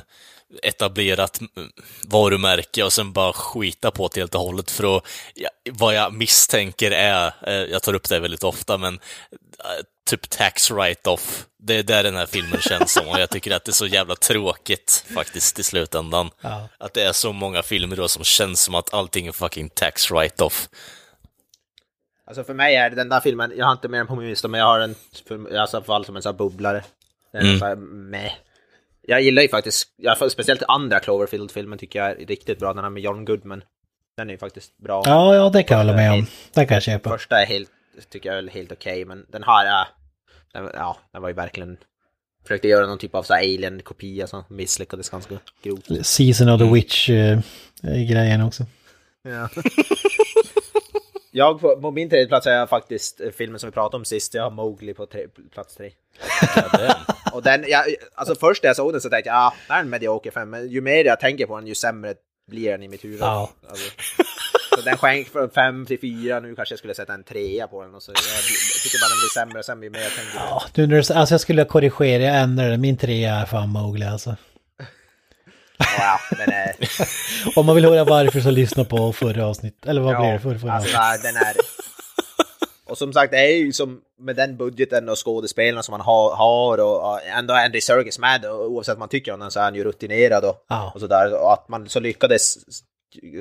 etablerat mm, varumärke och sen bara skita på det helt och hållet för att, ja, vad jag misstänker är, eh, jag tar upp det väldigt ofta, men eh, typ tax write-off. Det är där den här filmen känns som och jag tycker att det är så jävla tråkigt faktiskt i slutändan. Ja. Att det är så många filmer då som känns som att allting är fucking tax write-off. Alltså för mig är det den där filmen, jag har inte med den på min lista, men jag har den för, i alla fall som en sån här bubblare. Den är Mm. så här, meh. Jag gillar ju faktiskt, jag, speciellt andra Cloverfield-filmen tycker jag är riktigt bra, den här med John Goodman. Den är ju faktiskt bra. Ja, ja, det kan jag hålla med om. Det kan jag köpa. Första är helt, tycker jag är helt okej, men den här är, den, ja, den var ju verkligen, försökte göra någon typ av alien-kopia som misslyckades ganska grovt. Season of the Witch-grejen också. Ja. jag, på, på min tredje plats är jag faktiskt eh, filmen som vi pratade om sist, jag har Mowgli på tre, plats tre. Och den, jag, alltså först när jag såg den så tänkte jag, ja, det är en medioker film, men ju mer jag tänker på den, ju sämre blir den i mitt huvud. Ja. Alltså, så den sjönk från fem till fyra, nu kanske jag skulle sätta en trea på den. Och så, jag, jag tycker bara den blir sämre och sämre ju mer jag tänker på den. Ja, du, alltså jag skulle korrigera, jag ändrar det. Min trea är fan Mowgli alltså. Ja, den är... Om man vill höra varför så lyssna på förra avsnittet. Eller vad blir det? Förra, förra alltså, den är... Och som sagt, det är ju som med den budgeten och skådespelarna som man har, har och ändå är Andy Serkis med och oavsett vad man tycker om den så är han ju rutinerad och, Ja. och sådär. Och att man så lyckades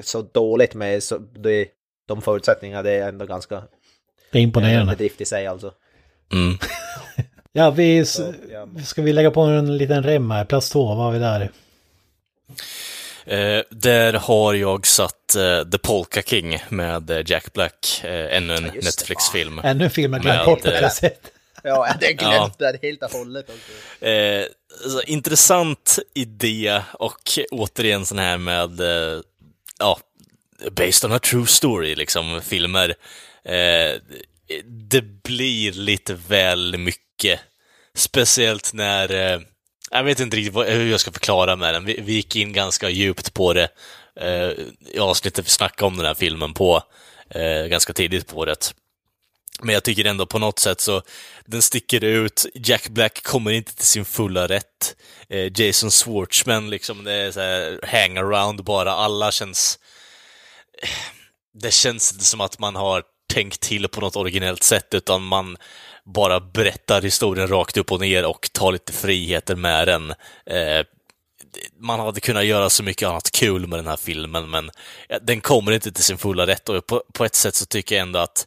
så dåligt med så, det, de förutsättningarna, det är ändå ganska Det är en imponerande. bedrift i sig alltså. Mm. Ja, vi... s- ja. Ska vi lägga på en liten rem här? Plats två, vad har vi där? Eh, där har jag satt eh, The Polka King med eh, Jack Black, eh, ännu en det, Netflix-film. Ännu en film jag glömt bort eh, jag sett. Ja, jag hade glömt Ja. det helt och hållet också. Eh, alltså, intressant idé och återigen sån här med, eh, ja, based on a true story, liksom, filmer. Eh, det blir lite väl mycket. Speciellt när, eh, jag vet inte riktigt hur jag ska förklara med den. Vi, vi gick in ganska djupt på det eh, i avsnittet vi snackade om den här filmen på, eh, ganska tidigt på året. Men jag tycker ändå på något sätt så, den sticker ut, Jack Black kommer inte till sin fulla rätt. Eh, Jason Schwartzman liksom, det är så här hangaround bara, alla känns... Eh, det känns inte som att man har tänkt till på något originellt sätt, utan man bara berättar historien rakt upp och ner och tar lite friheter med den. Eh, man hade kunnat göra så mycket annat kul med den här filmen, men den kommer inte till sin fulla rätt och på, på ett sätt så tycker jag ändå att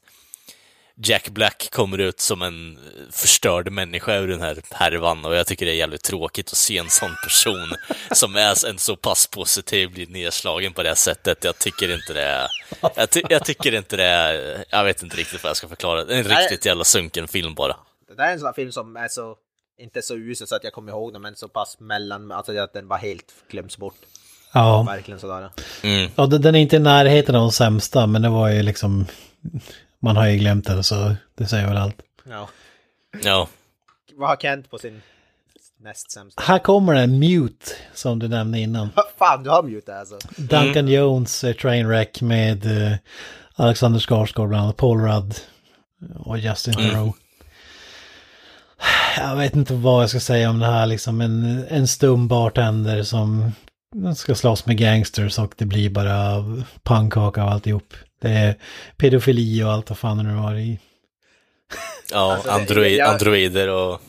Jack Black kommer ut som en förstörd människa ur den här härvan och jag tycker det är jävligt tråkigt att se en sån person som är en så pass positiv bli nedslagen på det här sättet. Jag tycker inte det är... Jag, ty, jag tycker inte det är... Jag vet inte riktigt vad jag ska förklara. Det är en Nej. riktigt jävla sunken film bara. Det där är en sån här film som är så, inte så usel så att jag kommer ihåg den, men så pass mellan, alltså att den bara helt glöms bort. Ja. Verkligen sådär. Mm. ja, den den är inte i närheten av de sämsta, men det var ju liksom... Man har ju glömt den, så det säger väl allt. Ja. Ja. Vad har Kent på sin näst sämsta? Här kommer en Mute, som du nämnde innan. Fan, du har mute alltså. Duncan Jones, eh, Trainwreck med eh, Alexander Skarsgård bland annat, Paul Rudd och Justin Theroux. Jag vet inte vad jag ska säga om det här, liksom en, en stum bartender som ska slåss med gangsters och det blir bara pannkaka av alltihop. Det är pedofili och allt vad fan det nu var i. Ja, Alltså, android, jag- androider och...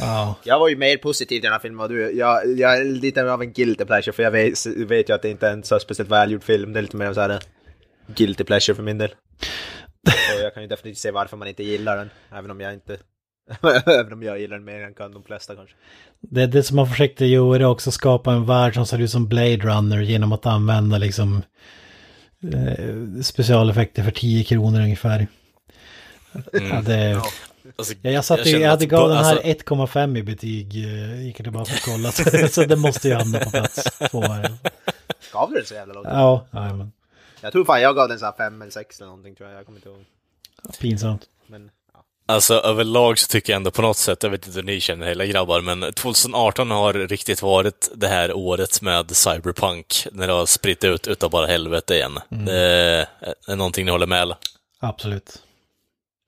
Ja, Jag var ju mer positiv till den här filmen än du jag, jag är lite av en guilty pleasure för jag vet, vet ju att det inte är en så speciellt välgjord film. Det är lite mer så här guilty pleasure för min del. Så jag kan ju definitivt se varför man inte gillar den. Även om jag inte... även om jag gillar den mer än kan de flesta kanske. det är det som man försökte göra också, skapa en värld som ser ut som Blade Runner genom att använda liksom eh, specialeffekter för 10 kronor ungefär. Ja, det, Alltså, Ja, jag, satt jag jag hade gav den här alltså- 1,5 i betyg. eh, Gick jag tillbaka och kollade. Så, så det måste ju hamna på plats två här. Gav du den så jävla lågt? Ja, jajamän. Jag tror fan jag gav den så här fem eller sex eller någonting tror jag. Jag kommer inte ihåg. Pinsamt. Alltså överlag så tycker jag ändå på något sätt, jag vet inte hur ni känner hela grabbar, men 2018 har riktigt varit det här året med Cyberpunk, när det har spritt ut utav bara helvete igen. Det är någonting ni håller med eller? Absolut.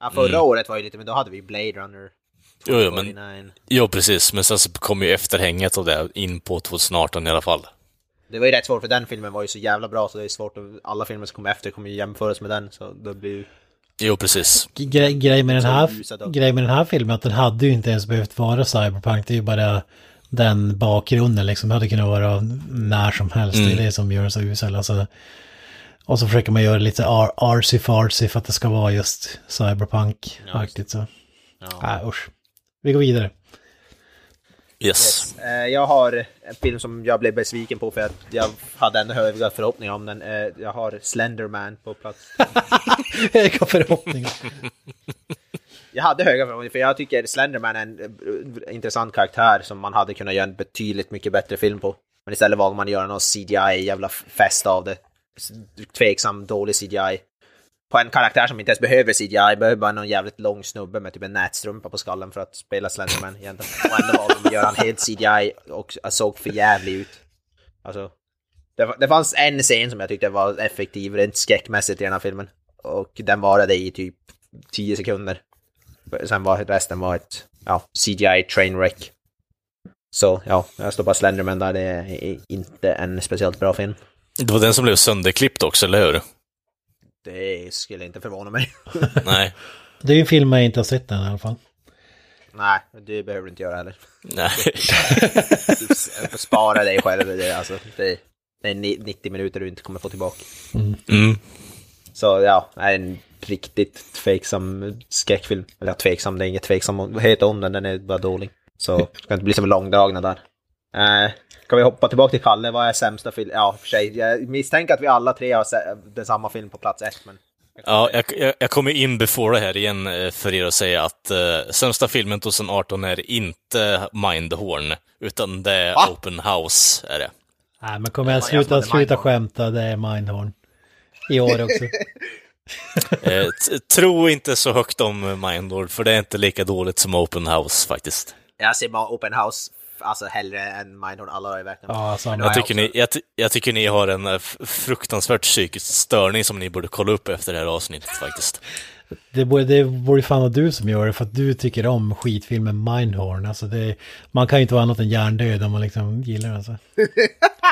Ja, förra året var ju lite, men då hade vi Blade Runner. Jo, jo, men, 49. jo, precis, men sen så kom ju efterhänget av det in på 2018 i alla fall. Det var ju rätt svårt för den filmen var ju så jävla bra så det är svårt att alla filmer som kommer efter kommer ju jämföras med den så det blir ju... Jo, precis. Gre grej med den här, grej med den här filmen att den hade ju inte ens behövt vara cyberpunk. Det är ju bara den bakgrunden liksom. Det hade kunnat vara när som helst. Det är det som gör den så usel. Alltså, och så försöker man göra lite ar- artsy fartsy för att det ska vara just cyberpunk-aktigt så. Ja. Äh, usch. Vi går vidare. Yes. Eh, Jag har en film som jag blev besviken på för att jag hade ändå höga förhoppningar om den. Eh, Jag har Slenderman på plats. Vilka förhoppningar. Jag hade höga förhoppningar för jag tycker Slenderman är en eh, intressant karaktär som man hade kunnat göra en betydligt mycket bättre film på. Men istället valde man att göra någon CGI jävla fest av det. Tveksam, dålig CGI. På en karaktär som inte ens behöver CGI, behöver bara någon jävligt lång snubbe med typ en nätstrumpa på skallen för att spela Slenderman egentligen. Och ändå gör de helt CGI och såg för jävligt ut. Alltså, det, det fanns en scen som jag tyckte var effektiv rent skräckmässigt i den här filmen. Och den varade i typ 10 sekunder. Sen var resten var ett ja, CGI trainwreck. Så ja, jag står bara Slenderman där. Det är inte en speciellt bra film. Det var den som blev sönderklippt också, eller hur? Det skulle inte förvåna mig. Nej. Det är ju en film jag inte har sett än i alla fall. Nej, det behöver du inte göra heller. Nej. Du får spara dig själv. Det, är alltså, det, det är ni- 90 minuter du inte kommer få tillbaka. Mm. Så ja, det är en riktigt tveksam skräckfilm. Eller ja, tveksam, det är inget tveksamhet om den, den är bara dålig. Så ska inte bli som långdragna där. Eh, ska vi hoppa tillbaka till Kalle, vad är sämsta film? Ja, för sig, jag misstänker att vi alla tre har den samma film på plats ett, men... Ja, jag, jag, jag kommer in before det här igen eh, för er att säga att uh, sämsta filmen 2018 är inte Mindhorn, utan det är Va? Open House. Är det. Nej, men kommer jag sluta, sluta skämta, det är Mindhorn. I år också. Eh, tro inte så högt om Mindhorn, för det är inte lika dåligt som Open House faktiskt. Jag ser bara Open House, alltså hellre än Mindhorn alla dagar i veckan. Ja, då Jag tycker, också- ni, jag, ty- jag tycker ni har en eh, fruktansvärt psykisk störning som ni borde kolla upp efter det här avsnittet faktiskt. Det borde, det borde fan vara du som gör det för att du tycker om skitfilmen Mindhorn. Alltså det, man kan ju inte vara annat än hjärndöd om man liksom gillar den. Alltså.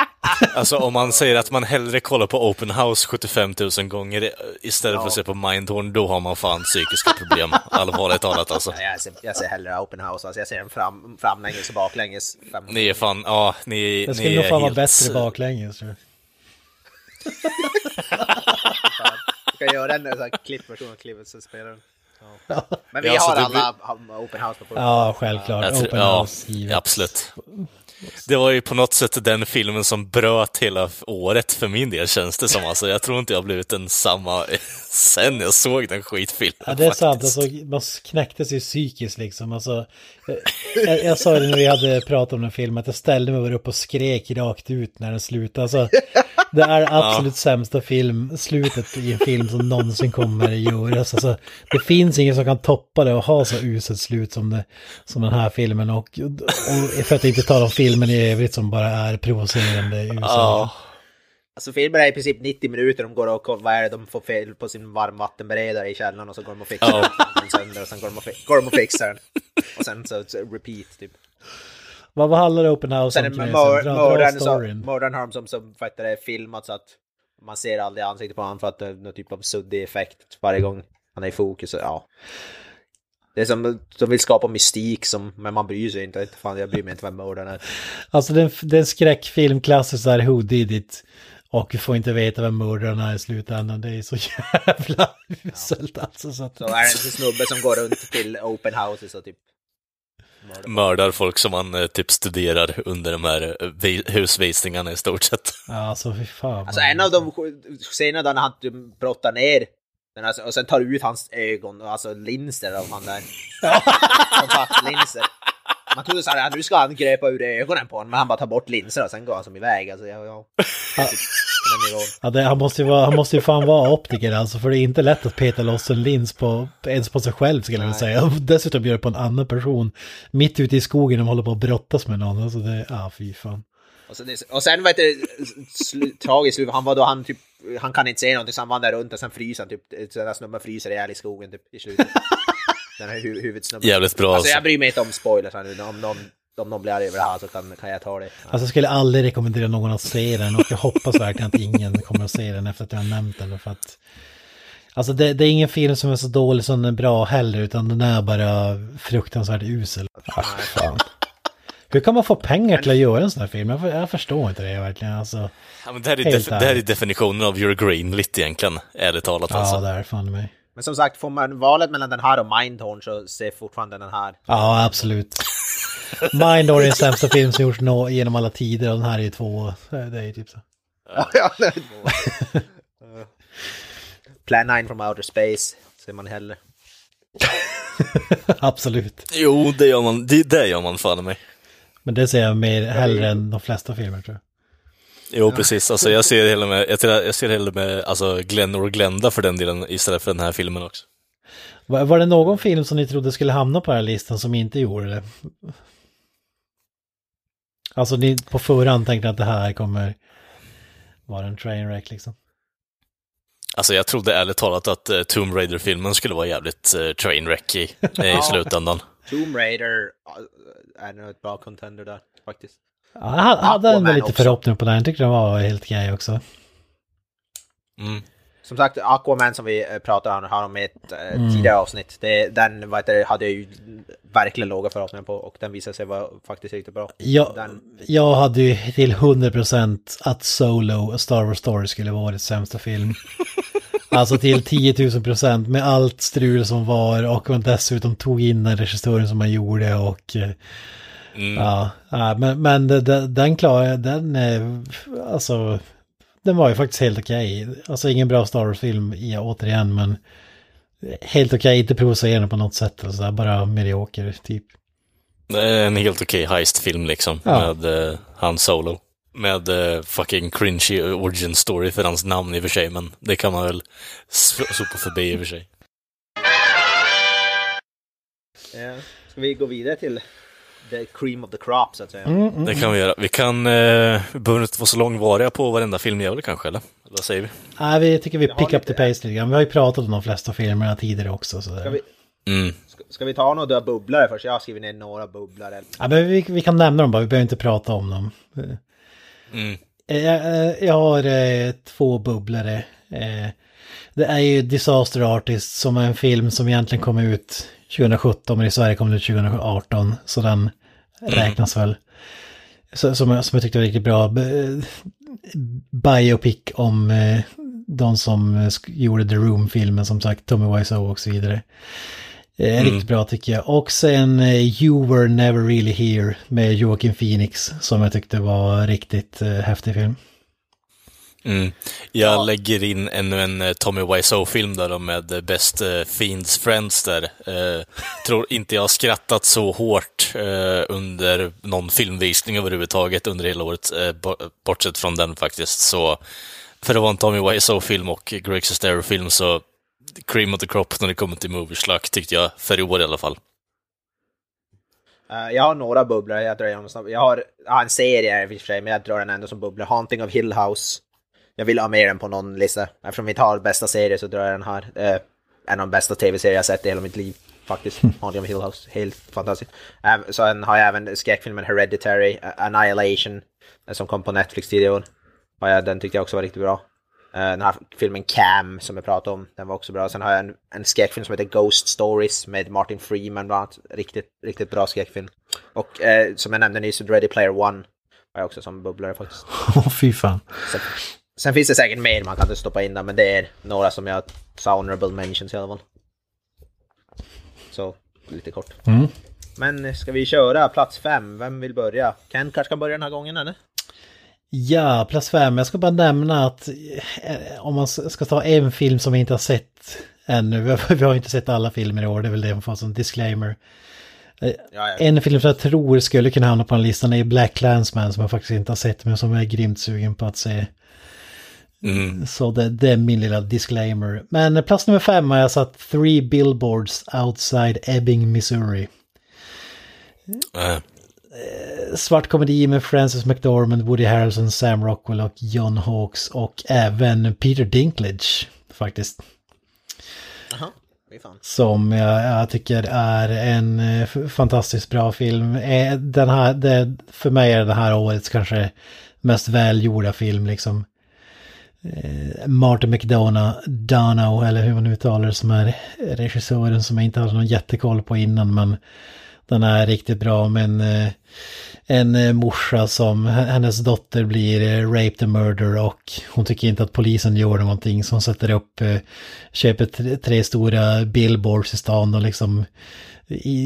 Alltså om man säger att man hellre kollar på Open House 75 000 gånger istället för att se på Mindhorn, då har man fan psykiska problem. Allvarligt talat alltså. Ja, Jag ser, jag ser hellre Open House, alltså jag ser den fram, framlänges och baklänges. Fem- Ni är fan, ja, ni, Det ni skulle nog är fan vara helt... bättre baklänges tror jag. Du kan göra en sån här klippversion av klippet så spelar den. Ja. Men vi Ja, alltså, har det alla ha- Open House på. Ja, självklart. Jag tror- Open ja, House givet. absolut. Det var ju på något sätt den filmen som bröt hela året för min del känns det som. Alltså, jag tror inte jag har blivit en samma sen jag såg den skitfilmen. Ja, det är sant. faktiskt. Alltså, man knäcktes ju psykiskt liksom. Alltså, jag, jag sa det när vi hade pratat om den filmen, att jag ställde mig bara upp och skrek rakt ut när den slutade. Alltså, det är absolut sämsta film, slutet i en film som någonsin kommer göras. Alltså, det finns ingen som kan toppa det och ha så uselt slut som, det, som den här filmen. Och, och för att inte tala om filmen i övrigt som bara är provocerande usel. Ja, Alltså filmen är i princip 90 minuter, de går och kollar, vad är det de får fel på sin varmvattenberedare i källaren och så går de och fixar Ja. den sönder och sen går de och, går de och fixar den. Och sen så, så repeat typ. Vad, vad handlar Open House Sen om? är mördaren har de som, som heter det, filmat så att man ser aldrig ansiktet på honom för att det är någon typ av suddig effekt varje gång han är i fokus. Så, ja. Det är som de vill skapa mystik som, men man bryr sig inte. Fan, jag bryr mig inte vem mördaren är. Alltså är det är en skräckfilm, klassiskt där Who Did It. Och vi får inte veta vem mördaren är i slutändan. Det är så jävla uselt alltså. Så att, Så är det en snubbe som går runt till open houses och typ mördar. mördar folk som man eh, typ studerar under de här eh, vi- husvisningarna i stort sett. ja, alltså fy fan. Alltså en av de scenerna där han typ brottar ner den alltså, och sen tar ut hans ögon och alltså linser av han där. Kontaktlinser. Man trodde såhär, nu ska han gröpa ur ögonen på honom, men han bara tar bort linserna och sen går han som iväg. Alltså, ja, ja. Den nivån. Ja, det, han, måste ju vara, han måste ju fan vara optiker alltså, för det är inte lätt att peta loss en lins på, ens på sig själv skulle jag vilja säga. Och dessutom göra det på en annan person. Mitt ute i skogen och håller på att brottas med någon. Alltså det, ja fy fan. Och, det, och sen var det sl- tragiskt, han var då han typ, han kan inte se någonting så han vandrar runt och sen fryser han typ, där snubben fryser ihjäl i skogen typ i slutet. Den här hu huvudsnubben. Jävligt bra Alltså jag bryr mig inte om spoilers här nu, om någon, om någon blir arg över det här så kan, kan jag ta det. Alltså jag skulle aldrig rekommendera någon att se den och jag hoppas verkligen att ingen kommer att se den efter att jag har nämnt den. För att, alltså det, det är ingen film som är så dålig som den är bra heller utan den är bara fruktansvärt usel. Ah, fan. Hur kan man få pengar till att göra en sån här film? Jag, jag förstår inte det verkligen. Alltså, Ja, men det, här är det här är definitionen av your green lit egentligen, ärligt talat ja, alltså. det är fan mig. Men som sagt, får man valet mellan den här och Mindhorn så ser fortfarande den här. Ja, absolut. Mindor är den sämsta film som gjorts nå- genom alla tider och den här är ju två. Det är ju typ så. Ja, det- Plan 9 from outer space ser man hellre. absolut. Jo, det gör man, det, det gör man fan mig. Men det ser jag mer hellre än de flesta filmer tror jag. Jo, precis. Alltså, jag ser hellre med, jag ser, jag ser hellre med alltså, Glenn och Glenda för den delen istället för den här filmen också. Var, var det någon film som ni trodde skulle hamna på den här listan som inte gjorde det? Alltså ni på förhand tänkte att det här kommer vara en trainwreck liksom. Alltså jag trodde ärligt talat att uh, Tomb Raider-filmen skulle vara jävligt uh, trainwreck i, i slutändan. Tomb Raider äh, är nog ett bra contender där faktiskt. Ja, jag hade- hade ändå Aquaman lite också. förhoppning på den. Jag tyckte den var helt okej också. Mm. Som sagt, Aquaman som vi eh, pratade om här om i ett eh, Mm. tidigare avsnitt, det, den vad heter hade jag ju verkligen låga förhoppningar på och den visade sig vara faktiskt riktigt bra. Jag, Den, jag hade ju till 100% att Solo, Star Wars Story skulle vara årets sämsta film. Alltså till 10 000 procent med allt strul som var och man dessutom tog in den regissören som man gjorde och eh, Mm. ja, ja, men, men det- den klarar den, eh, alltså den var ju faktiskt helt okej. Alltså ingen bra Star Wars-film ja, återigen men helt okej, inte provocerande på något sätt, alltså, bara medioker typ. Är en helt okej heist-film liksom, Ja. med uh, Han Solo. Med uh, fucking cringy origin story för hans namn i och för sig, men det kan man väl sopa förbi i och för sig. eh, ska vi gå vidare till the cream of the crop så att säga? Mm, mm. Det kan vi göra. Vi kan, uh, vi behöver inte vara så långvariga på varenda filmjävel kanske, eller? Eller Vad säger vi? Nej, vi tycker vi pick up the pace lite grann. Vi har ju pratat om de flesta filmerna tidigare också. Så Ska vi, Mm. ska, ska vi ta några bubblare först? Jag har skrivit ner några bubblare. Ja, men vi, vi kan nämna dem bara, vi behöver inte prata om dem. Mm. Eh, eh, Jag har eh, två bubblare. Eh, Det är ju Disaster Artist som är en film som egentligen kom ut 2017 men i Sverige kom den ut 2018. Så den räknas väl. Så, som, jag- som jag tyckte var riktigt bra. Biopic om eh, de som eh, gjorde The Room-filmen som sagt, Tommy Wiseau och så vidare. Eh, Mm. Riktigt bra tycker jag. Och sen You Were Never Really Here med Joaquin Phoenix som jag tyckte var riktigt häftig film. Mm. Jag lägger in ännu en eh, Tommy Wiseau-film där med eh, Best eh, Fiends Friends där. Eh, tror inte jag har skrattat så hårt eh, under någon filmvisning överhuvudtaget under hela året, eh, bo- bortsett från den faktiskt. Så för att vara en Tommy Wiseau-film och Greg Sestero-film så Cream of the Crop när det kommer till Movieslack tyckte jag, för i år i alla fall. Eh, jag har några bubblor, jag drar igenom snabbt. Jag har ja, en serie i och för sig, men jag drar den ändå som bubblor. Haunting of Hill House. Jag vill ha med den på någon lista. Eftersom vi tar bästa serie så drar jag den här. Eh, en av de bästa tv-serier jag sett i hela mitt liv. Faktiskt. Haunting of Hill House. Helt fantastiskt. Eh, sen har jag även skräckfilmen Hereditary, eh, Annihilation. eh, Som kom på Netflix tidigare år. Den tyckte jag också var riktigt bra. Eh, Den här filmen Cam som jag pratade om, den var också bra. Sen har jag en, en skräckfilm som heter Ghost Stories med Martin Freeman bland annat. Riktigt, riktigt bra skräckfilm. Och eh, som jag nämnde nyss, Ready Player One har jag också som bubblare faktiskt. Åh fy fan. Sen, sen finns det säkert mer man kan inte stoppa in där, men det är några som jag sa honorable mentions i alla fall. Så, lite kort. Mm. Men eh, ska vi köra plats fem? Vem vill börja? Ken kanske kan börja den här gången eller? Ja, plats fem. Jag ska bara nämna att eh, om man ska ta en film som vi inte har sett ännu. Vi har, vi har inte sett alla filmer i år, det är väl det man får som disclaimer. Ja, ja. En film som jag tror skulle kunna hamna på den listan är Black Clansman som jag faktiskt inte har sett men som jag är grymt sugen på att se. Mm. Så det, det är min lilla disclaimer. Men plats nummer fem har jag satt Three Billboards Outside Ebbing, Missouri. Eh, Svart komedi med Francis McDormand, Woody Harrelson, Sam Rockwell och John Hawkes och även Peter Dinklage faktiskt. Som jag, jag tycker är en eh, fantastiskt bra film. Eh, Den här, det, för mig är det här årets kanske mest välgjorda film liksom. Eh, Martin McDonough, Donough eller hur man uttalar det, som är regissören som jag inte hade någon jättekoll på innan, men den är riktigt bra. Med eh, en, en morsa som, hennes dotter blir eh, raped and murder och hon tycker inte att polisen gör någonting så hon sätter upp, köper tre, stora billboards i stan och liksom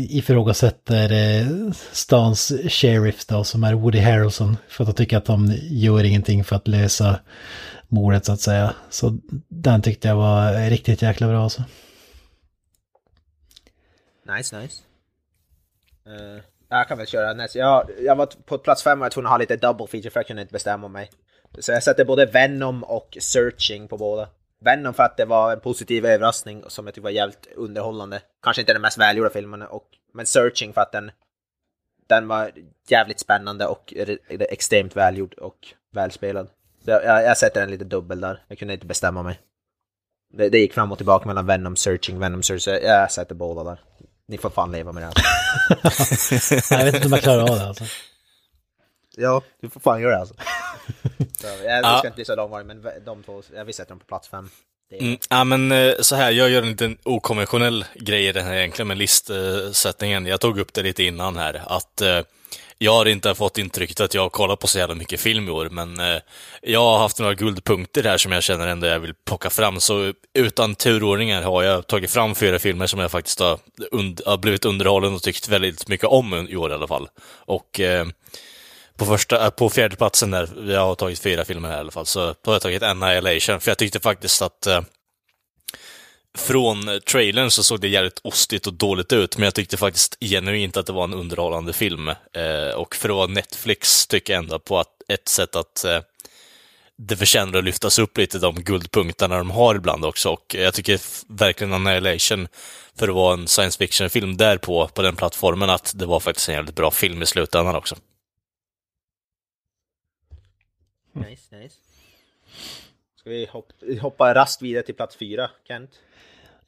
ifrågasätter stans sheriff då som är Woody Harrelson för att de tycker att de gör ingenting för att lösa mordet så att säga. Så den tyckte jag var riktigt jäkla bra alltså. Nice, nice. Uh, jag kan väl köra nästa. Jag, jag var på plats fem och jag tvungen att ha lite double feature för jag kunde inte bestämma mig. Så jag sätter både Venom och Searching på båda. Venom för att det var en positiv överraskning som jag tyckte var jävligt underhållande. Kanske inte den mest välgjorda filmen, och, men Searching för att den, den var jävligt spännande och extremt välgjord och välspelad. Så jag, jag, sätter en lite dubbel där. Jag kunde inte bestämma mig. Det, det gick fram och tillbaka mellan Venom, Searching, Venom, Searching. Jag sätter båda där. Ni får fan leva med det. Alltså. Jag vet inte om jag klarar av det alltså. Ja, du får fan göra det alltså. Så, jag Ja. ska inte bli så långvarig, men de två, jag vill sätta dem på plats fem. Är, Mm, ja, men eh, så här, jag gör en liten okonventionell grej i den här egentligen med listsättningen. Jag tog upp det lite innan här, att eh, jag har inte fått intrycket att jag har kollat på så jävla mycket film i år, men eh, jag har haft några guldpunkter här som jag känner ändå jag vill plocka fram. Så utan turordningar har jag tagit fram fyra filmer som jag faktiskt har, und- har blivit underhållen och tyckt väldigt mycket om i år i alla fall. Och eh, på, första, eh, på fjärde platsen där, jag har tagit fyra filmer här i alla fall, så har jag tagit Annihilation, för jag tyckte faktiskt att eh, från trailern så såg det jävligt ostigt och dåligt ut, men jag tyckte faktiskt genuint att det var en underhållande film. Eh, och för att vara Netflix tycker jag ändå på att ett sätt att eh, det förtjänar att lyftas upp lite, de guldpunkterna de har ibland också. Och jag tycker verkligen Annihilation, för att vara en science fiction-film där på, på den plattformen, att det var faktiskt en jävligt bra film i slutändan också. nice, nice. Ska vi hoppa, hoppa raskt vidare till plats fyra, Kent?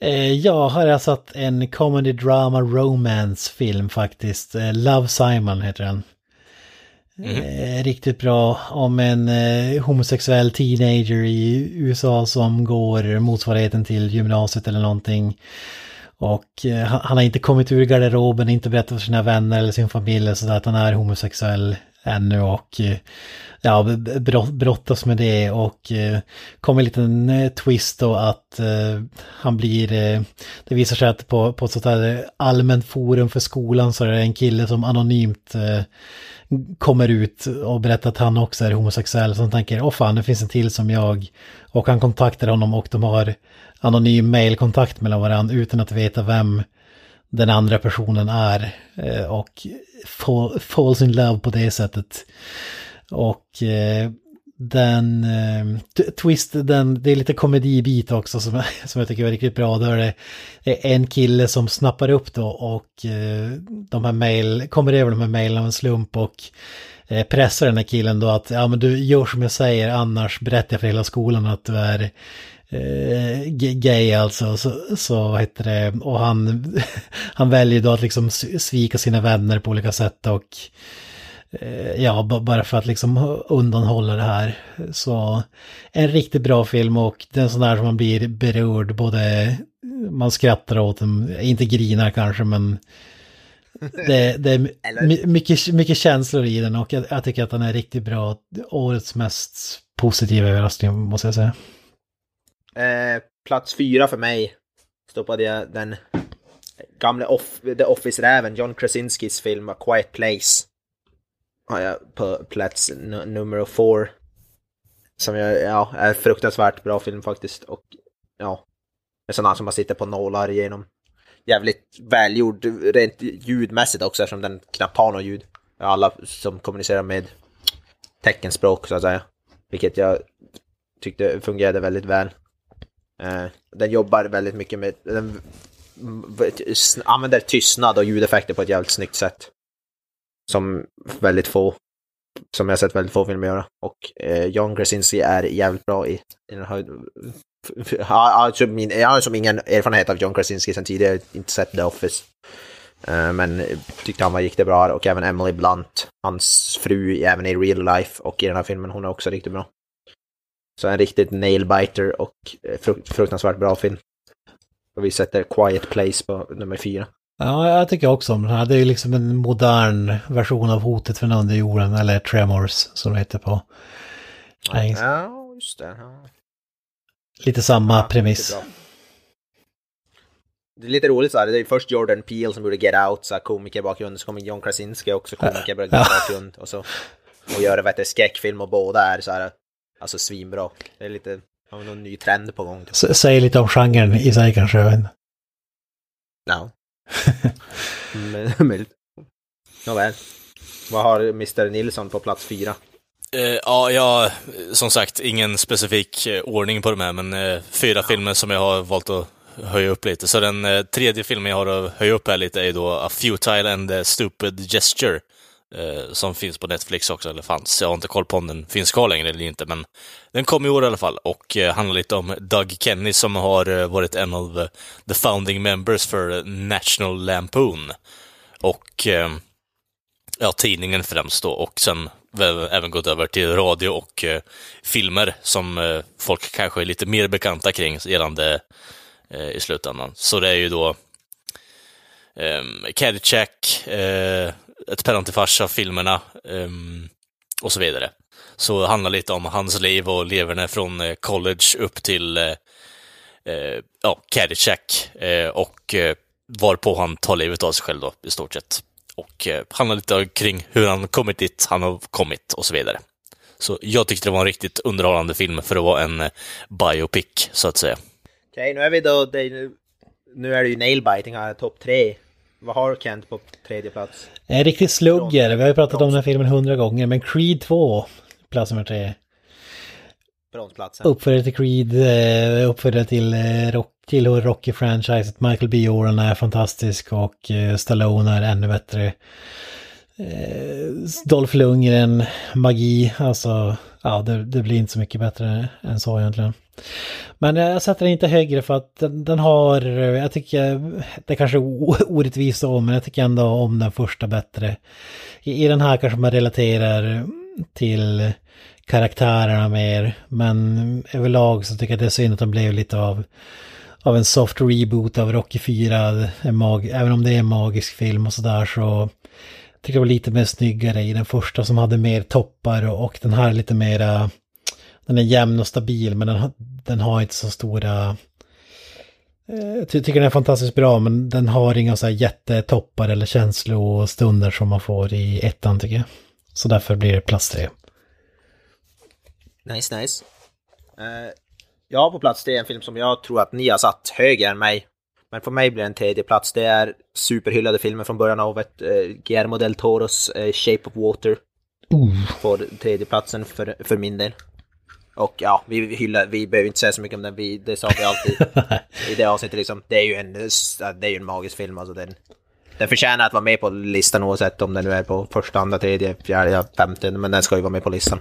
Eh, jag har jag satt en comedy drama romance film faktiskt. Eh, Love Simon heter den. Eh, riktigt bra om en homosexuell teenager i USA som går motsvarigheten till gymnasiet eller någonting. Och han, han har inte kommit ur garderoben, inte berättat för sina vänner eller sin familj så att han är homosexuell ännu och eh, ja, brottas med det och eh, kommer en liten eh, twist då att han blir, det visar sig att på, på ett sånt här allmänt forum för skolan så är det en kille som anonymt kommer ut och berättar att han också är homosexuell. Så han tänker, åh fan, det finns en till som jag. Och han kontaktar honom och de har anonym mailkontakt mellan varandra utan att veta vem den andra personen är. Och fall, falls in love på det sättet. Och eh, den eh, twist, den, det är lite komedibit också som, som jag tycker är riktigt bra. Där det är en kille som snappar upp då och eh, de här mail, kommer över de här mailen av en slump och eh, pressar den här killen då att ja men du gör som jag säger annars berättar jag för hela skolan att du är eh, gay alltså. Så, så heter det, och han, han väljer då att liksom svika sina vänner på olika sätt och Eh, Ja, bara för att liksom undanhålla det här. Så en riktigt bra film och det är en sån där som man blir berörd, både man skrattar åt den, inte grinar kanske men det, det är Eller? mycket, mycket känslor i den och jag, jag tycker att den är riktigt bra. Årets mest positiva överraskning måste jag säga. Eh, plats fyra för mig stoppade jag den gamle off, The Office-räven, John Krasinskis film A Quiet Place. Har jag på plats n- nummer four. Som jag, ja, är fruktansvärt bra film faktiskt. Och ja, en sån här som man sitter på nålar genom, jävligt välgjord rent ljudmässigt också eftersom den knappt har något ljud. Alla som kommunicerar med teckenspråk så att säga. Vilket jag tyckte fungerade väldigt väl. Eh, den jobbar väldigt mycket med, den använder tystnad och ljudeffekter på ett jävligt snyggt sätt. Som väldigt få, som jag sett väldigt få filmer göra. Och eh, John Krasinski är jävligt bra i, i den här Alltså, min, jag har som ingen erfarenhet av John Krasinski sen tidigare, inte sett The Office. Eh, men tyckte han var riktigt bra och även Emily Blunt, hans fru även i real life och i den här filmen, hon är också riktigt bra. Så en riktigt nailbiter och fruktansvärt bra film. Och vi sätter Quiet Place på nummer fyra. Ja, jag tycker också om den här. Det är liksom en modern version av Hotet från underjorden, eller Tremors som det heter på engelska. Ja, just det. Ja. Lite samma ja, premiss. Det är lite roligt så här, det är först Jordan Peele som gjorde Get Out, så här, komikerbakgrund, så kommer John Krasinski också komikerbakgrund och så och gör du, skräckfilm och båda är så här, alltså svinbra. Det är lite, har någon ny trend på gång. Typ. Säg lite om genren i sig kanske, jag vet inte. Ja. Möjligt. Nåväl. Vad har Mr. Nilsson på plats fyra? Uh, ja, jag som sagt ingen specifik uh, ordning på de här, men uh, fyra filmer som jag har valt att höja upp lite. Så den tredje filmen jag har att höja upp här lite är då A Futile and a Stupid Gesture, Eh, som finns på Netflix också, eller fanns. Jag har inte koll på om den finns kvar längre eller inte, men den kom i år i alla fall och eh, handlar lite om Doug Kenny som har eh, varit en av the founding members för National Lampoon. Och ja, tidningen främst då, och sen även gått över till radio och eh, filmer som eh, folk kanske är lite mer bekanta kring gällande eh, i slutändan. Så det är ju då eh, Caddyshack, eh, ett päron till farsa-filmerna um, ehm, och så vidare. Så det handlar lite om hans liv och leverne från eh, college upp till uh, ja, Caddyshack och varpå han tar livet av sig själv då, i stort sett och uh, handlar lite kring hur han kommit dit han har kommit och så vidare. Så jag tyckte det var en riktigt underhållande film för att vara en biopic, så att säga. Okej, okay, nu är vi då, det, nu är det ju nailbiting här, topp tre. Vad har Kent på tredje plats? En riktig slugger, vi har ju pratat om den här filmen hundra gånger, men Creed 2, plats nummer tre. Bronsplatsen. Uppföljare till Creed, eh, uppföljare till Rock tillhör Rocky-franchiset. Michael B. Jordan är fantastisk och eh, Stallone är ännu bättre. Eh, Dolph Lundgren, magi, alltså ja, det, det, blir inte så mycket bättre än så egentligen. Men jag sätter den inte högre för att den, den har, jag tycker, det är kanske orättvist om, men jag tycker ändå om den första bättre. I, I den här kanske man relaterar till karaktärerna mer, men överlag så tycker jag det är synd att de blev lite av av en soft reboot av Rocky 4, mag, även om det är en magisk film och sådär så tycker jag det var lite mer snyggare i den första som hade mer toppar och, och den här lite mera, den är jämn och stabil men den, den har inte så stora eh, jag tycker den är fantastiskt bra men den har inga så här jättetoppar eller känslostunder som man får i ettan tycker jag. Så därför blir det plats tre. Nice, nice. Eh, uh, Ja, på plats det är en film som jag tror att ni har satt högre än mig. Men för mig blir det en tredje plats. Det är superhyllade filmer från början av ett eh, Guillermo del Toros eh, Shape of Water. Uh. På tredjeplatsen för, för min del. Och ja, vi hyllar, vi behöver inte säga så mycket om den, vi, det sa vi alltid i det avsnittet liksom. Det är ju en, det är ju en magisk film alltså. Den, den förtjänar att vara med på listan oavsett om den nu är på första, andra, tredje, fjärde, femte, men den ska ju vara med på listan.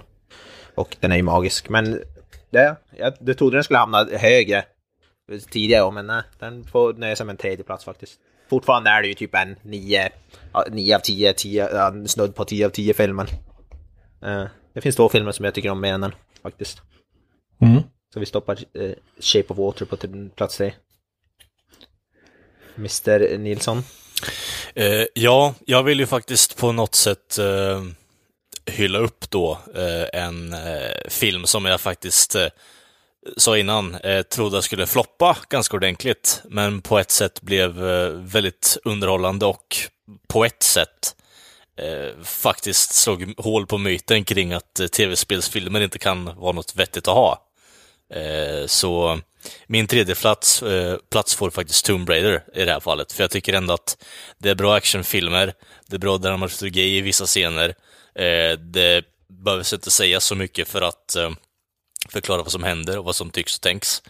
Och den är ju magisk. Men det, jag, jag trodde den skulle hamna högre tidigare, men nej, den får nöja sig med en tredje plats faktiskt. Fortfarande är det ju typ en 9, 9 av 10, 10 snudd på 10 av 10 filmen. Uh, det finns två filmer som jag tycker om mer än den faktiskt. Mm. Så vi stoppar uh, Shape of Water på plats 3. Mr Nilsson? Uh, ja, jag vill ju faktiskt på något sätt hylla upp då eh, en eh, film som jag faktiskt eh, sa innan, eh, trodde jag skulle floppa ganska ordentligt, men på ett sätt blev eh, väldigt underhållande och på ett sätt eh, faktiskt slog hål på myten kring att eh, tv-spelsfilmer inte kan vara något vettigt att ha. Eh, så min tredje plats, eh, plats får faktiskt Tomb Raider i det här fallet, för jag tycker ändå att det är bra actionfilmer, det är bra dramaturgi i vissa scener, eh, det behövs inte säga så mycket för att eh, förklara vad som händer och vad som tycks och tänks.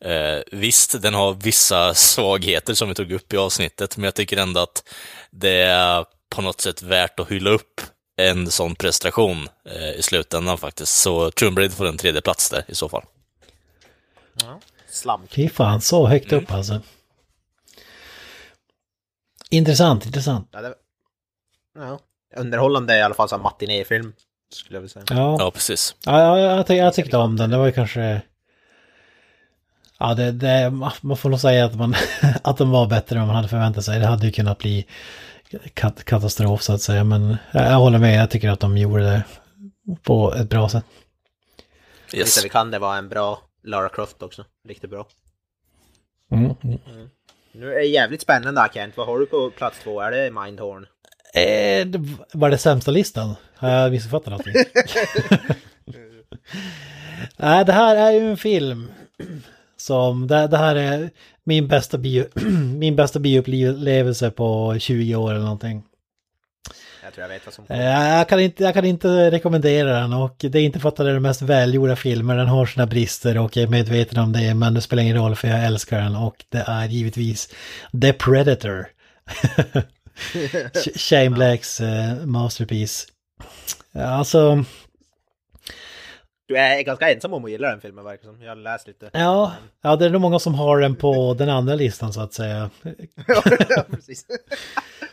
Eh, visst, den har vissa svagheter som vi tog upp i avsnittet, men jag tycker ändå att det är på något sätt värt att hylla upp en sån prestation eh, i slutändan faktiskt. Så Tomb Raider får en tredje plats där i så fall. Slam. Fy fan, så högt upp alltså. Intressant, intressant. Ja, det... ja. Underhållande i alla fall, som matinéfilm. Skulle jag vilja säga. Ja, Ja, precis. ja jag, jag, tyck, jag tyckte om den. Det var ju kanske... Ja, det, det, man får nog säga att, man, att den var bättre än man hade förväntat sig. Det hade ju kunnat bli kat, katastrof så att säga. Men jag, jag håller med, jag tycker att de gjorde det på ett bra sätt. Yes. Yes. vi kan det vara en bra Lara Croft också. Riktigt bra. Mm. mm. Nu är det jävligt spännande Kent. Vad har du på plats två? Är det Mindhorn? Eh, var det sämsta listan? Har jag missuppfattat någonting? Nej, det här är ju en film som, det, det här är min bästa, bio, min bästa bioupplevelse på 20 år eller någonting. Jag tror jag vet vad som Eh, Jag kan, inte, jag kan inte rekommendera den och det är inte för att det är den mest välgjorda filmen, den har sina brister och jag är medveten om det, men det spelar ingen roll för jag älskar den och det är givetvis The Predator. Sh- Shane Blacks eh, masterpiece. Alltså, Du är ganska ensam om att gilla den filmen verkar som. Jag har läst lite. ja, ja, det är nog många som har den på den andra listan så att säga. ja, precis.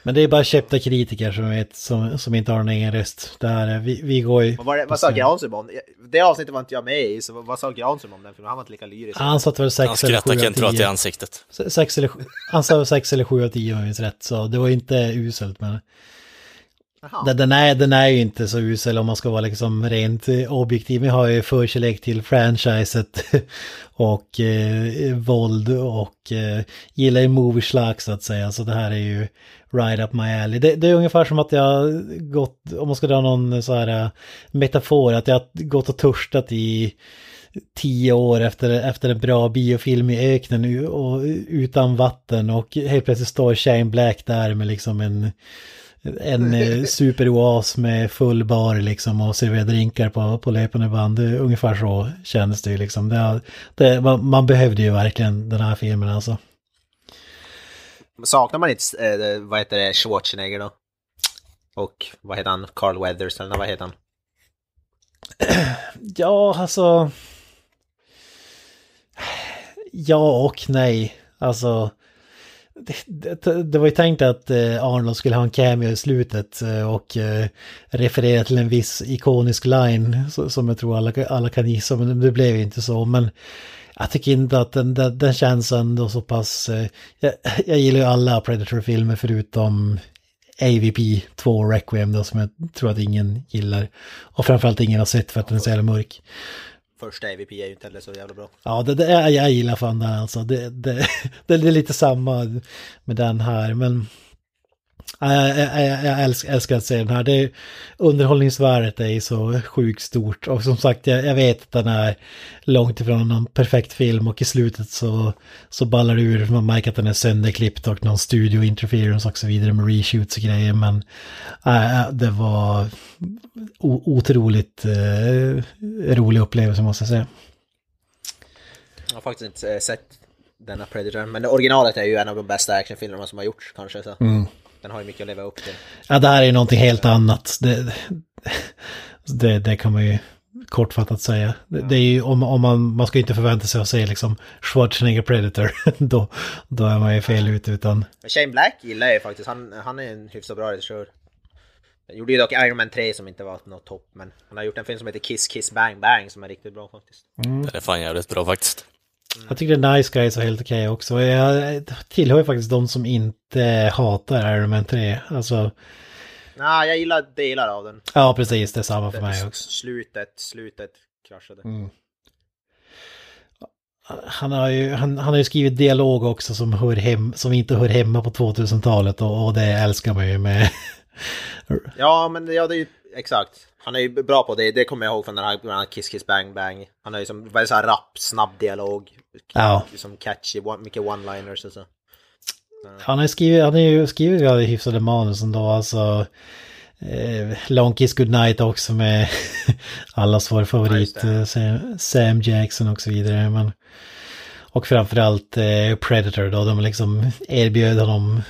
Men det är bara köpta kritiker som, vet, som, som inte har en egen röst. Det här, är- vi, vi går ju... Vad, det, vad sa Granström om? Det avsnittet var inte jag med i, så vad, vad sa Granström om den filmen? Han var inte lika lyrisk. Han satte väl Han sex eller sju skrattar av Kent rakt i tio. ansiktet. Sex eller, han sa sex eller sju av tio om jag minns rätt, så det var inte uselt. Men Aha. den, är, den är ju inte så usel om man ska vara liksom rent eh, objektiv. Vi har ju förkärlek till franchiset och eh, våld och eh, gillar ju movie så att säga. Så det här är ju right up my alley. Det, det är ungefär som att jag gått, om man ska dra någon så här eh, metafor, att jag gått och törstat i tio år efter, efter en bra biofilm i öknen och utan vatten och helt plötsligt står Shane Black där med liksom en en eh, superoas med full bar liksom och serverar drinkar på, på löpande band. Ungefär så kändes det liksom. Det, det, man, man behövde ju verkligen den här filmen alltså. Saknar man inte, eh, vad heter det, Schwarzenegger då? Och vad heter han? Carl Weathers eller vad heter han? Ja, alltså... Ja och nej. Alltså... Det, det, det var ju tänkt att eh, Arnold skulle ha en cameo i slutet eh, och eh, referera till en viss ikonisk line som jag tror alla, alla kan gissa, men det blev ju inte så. Men jag tycker inte att den, den, den känns ändå så pass... Jag, jag gillar ju alla Predator-filmer förutom AVP 2 Requiem då, som jag tror att ingen gillar. Och framförallt ingen har sett för att den är så jävla mörk. Första EVP är ju inte heller så jävla bra. Ja, det, det är, jag gillar fan den alltså. Det, det, det, är lite samma med den här, men ja, Jag, jag, jag, jag älskar, älskar att se den här. Det är, underhållningsvärdet är ju så sjukt stort. Och som sagt, jag, jag vet att den är långt ifrån någon perfekt film och i slutet så, så ballar det ur. Man märker att den är sönderklippt och någon studio interference och så vidare med reshoots och grejer. Men äh, det var otroligt eh, rolig upplevelse måste jag säga. Jag har faktiskt inte eh, sett denna Predator, men originalet är ju en av de bästa actionfilmerna som har gjorts kanske. Så. Den har ju mycket att leva upp till. Ja, det här är ju någonting helt annat. Det, det, det kan man ju kortfattat säga. Det, det är ju, om, om man, man ska ju inte förvänta sig att se liksom Schwarzenegger Predator, då, då är man ju fel ute utan... Shane Black gillar jag ju faktiskt, han, han är en hyfsat bra regissör. Gjorde ju dock Iron Man 3 som inte var något topp, men han har gjort en film som heter Kiss Kiss Bang Bang som är riktigt bra faktiskt. Den är fan jävligt bra faktiskt. Jag tycker Nice Guys är helt okej också. Jag tillhör ju faktiskt de som inte hatar Iron Man 3. Alltså, Nej, jag gillar delar av den. ja precis, det är samma för mig också. Slutet, slutet kraschade. Han har ju, han, han har ju skrivit dialog också som, hör hem, som inte hör hemma på 2000-talet och, och det älskar man ju med. Ja, men ja, det är ju exakt. Han är ju bra på det, det kommer jag ihåg från den här bland annat Kiss Kiss Bang Bang. Han har ju som väldigt så här rapp, snabb dialog. Ja. Som catchy, one, mycket one-liners och så. Han har skrivit, han har ju skrivit ganska hyfsade manus ändå, alltså. Eh, Long Kiss Goodnight också med allas vår favorit Ja, eh, Sam, Sam Jackson och så vidare. Men, och framförallt eh, Predator då, de liksom erbjöd honom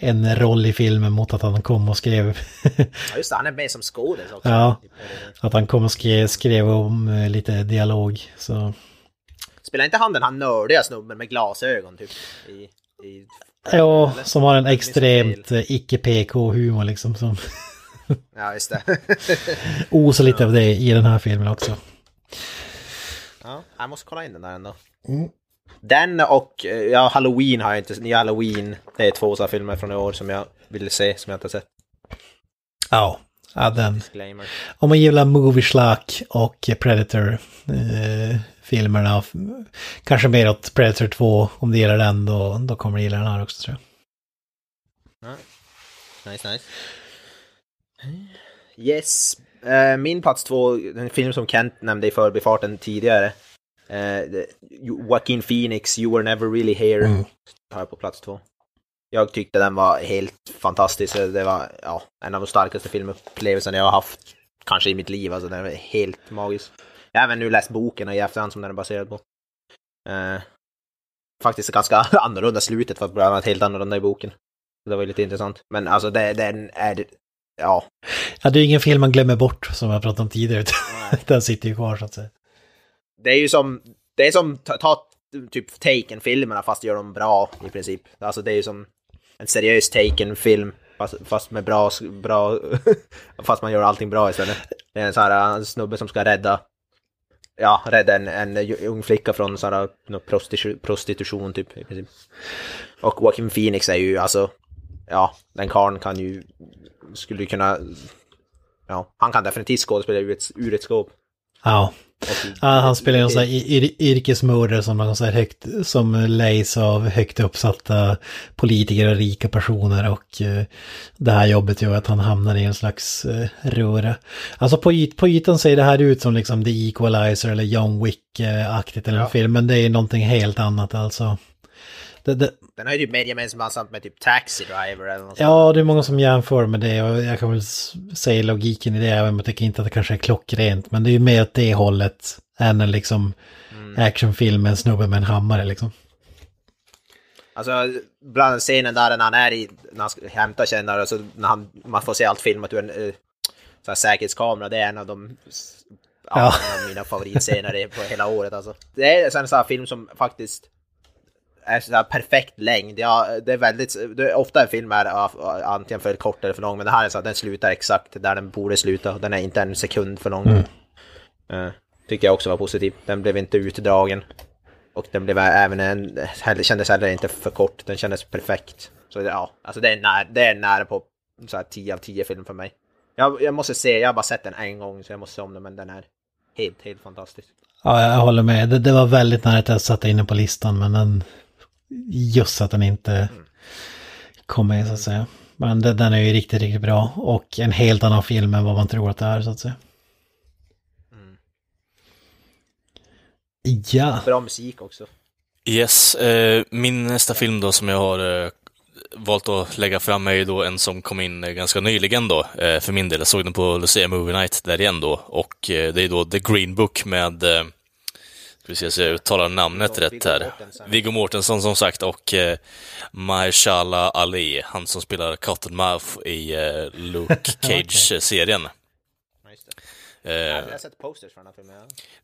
en roll i filmen mot att han kom och skrev Ja just det, han är med som skådis också. Ja. att han kom och skrev, skrev om eh, lite dialog. Så Spelar inte han den här nördiga snubben med glasögon typ? I, i, ja, som har en extremt eh, icke-PK-humor liksom. Som Ja just det. osar lite av det i den här filmen också. ja, jag måste kolla in den där ändå. Mm. Den och, eh, ja Halloween har jag inte, nya Halloween. Det är två sådana filmer från i år som jag ville se, som jag inte har sett. Ja, ja den. Disclaimer. Om man gillar Movie Slack och Predator eh, kanske mer åt Predator 2, om du gillar den då, då kommer du gilla den här också tror jag. Nice, nice. Yes. Eh, min plats två, en film som Kent nämnde i förbifarten tidigare. Uh, Joaquin Phoenix, You Were Never Really Here, Mm. har jag på plats två. Jag tyckte den var helt fantastisk. Det var ja, en av de starkaste filmupplevelserna jag har haft, kanske i mitt liv. Alltså, den var helt magisk. Jag har även nu läst boken i efterhand som den är baserad på. Eh, faktiskt ganska annorlunda slutet, för att bland annat helt annorlunda i boken. Det var ju lite intressant. Men alltså det, den är... Ja. Ja, det är ingen film man glömmer bort som jag pratade om tidigare, den sitter ju kvar så att säga. Det är ju som... Det är som ta, ta typ Taken-filmerna fast gör dem bra i princip. Alltså det är ju som en seriös Taken-film fast, fast med bra... bra fast man gör allting bra istället. Det är en sån här en snubbe som ska rädda... Ja, rädda en, en ung flicka från sån här prostitu, prostitution typ i princip. Och Joaquin Phoenix är ju alltså... Ja, den karln kan ju... Skulle ju kunna... Ja, han kan definitivt skådespela ur ett, ur ett skåp. Ja. Oh ja, han spelar någon sån här yr- yrkesmördare som någon sån här högt, som lejs av högt uppsatta politiker och rika personer och eh, det här jobbet gör att han hamnar i en slags eh, röra. Alltså på, yt, på ytan ser det här ut som liksom The Equalizer eller John Wick-aktigt eller Ja. en film, men det är någonting helt annat alltså. Det, det, Den har ju typ mer gemensamt med typ Taxi Driver eller något sånt. Ja, det är många som jämför med det och jag kan väl säga logiken i det, även om jag tycker inte att det kanske är klockrent. Men det är ju mer åt det hållet än en liksom actionfilm med en snubbe med en hammare liksom. Alltså, bland scenen där när han är i, när han ska hämta kännare, alltså när han, man får se allt filmat ur en uh, så här säkerhetskamera, det är en av de ja, av mina favoritscener på hela året alltså. Det är en sån här film som faktiskt är så här perfekt längd. Ja, det är väldigt, det är ofta en film är ja, antingen för kort eller för lång, men det här är så att den slutar exakt där den borde sluta. Den är inte en sekund för lång. Eh, tycker jag också var positiv. Den blev inte utdragen. Och den blev även en, heller, kändes heller inte för kort, den kändes perfekt. Så ja, alltså det är nära, det är nära på så här 10 av 10 film för mig. Jag, jag måste se, jag har bara sett den en gång så jag måste se om den, men den är helt, helt fantastisk. Ja, jag håller med. Det, det var väldigt nära att jag satte in den på listan, men den... Just att den inte kom med så att säga. Men den, den är ju riktigt, riktigt bra. Och en helt annan film än vad man tror att det är så att säga. Ja. Bra musik också. Yes, eh, min nästa film då som jag har eh, valt att lägga fram är ju då en som kom in eh, ganska nyligen då, eh, för min del. Jag såg den på Lucia Movie Night där igen då, och eh, det är då The Green Book med, eh, ska vi se så jag uttalar namnet rätt här. Viggo Mortensen som sagt och eh, Mahershala Ali, han som spelar Cottonmouth i eh, Luke Cage-serien. Eh, Jag har sett posters för den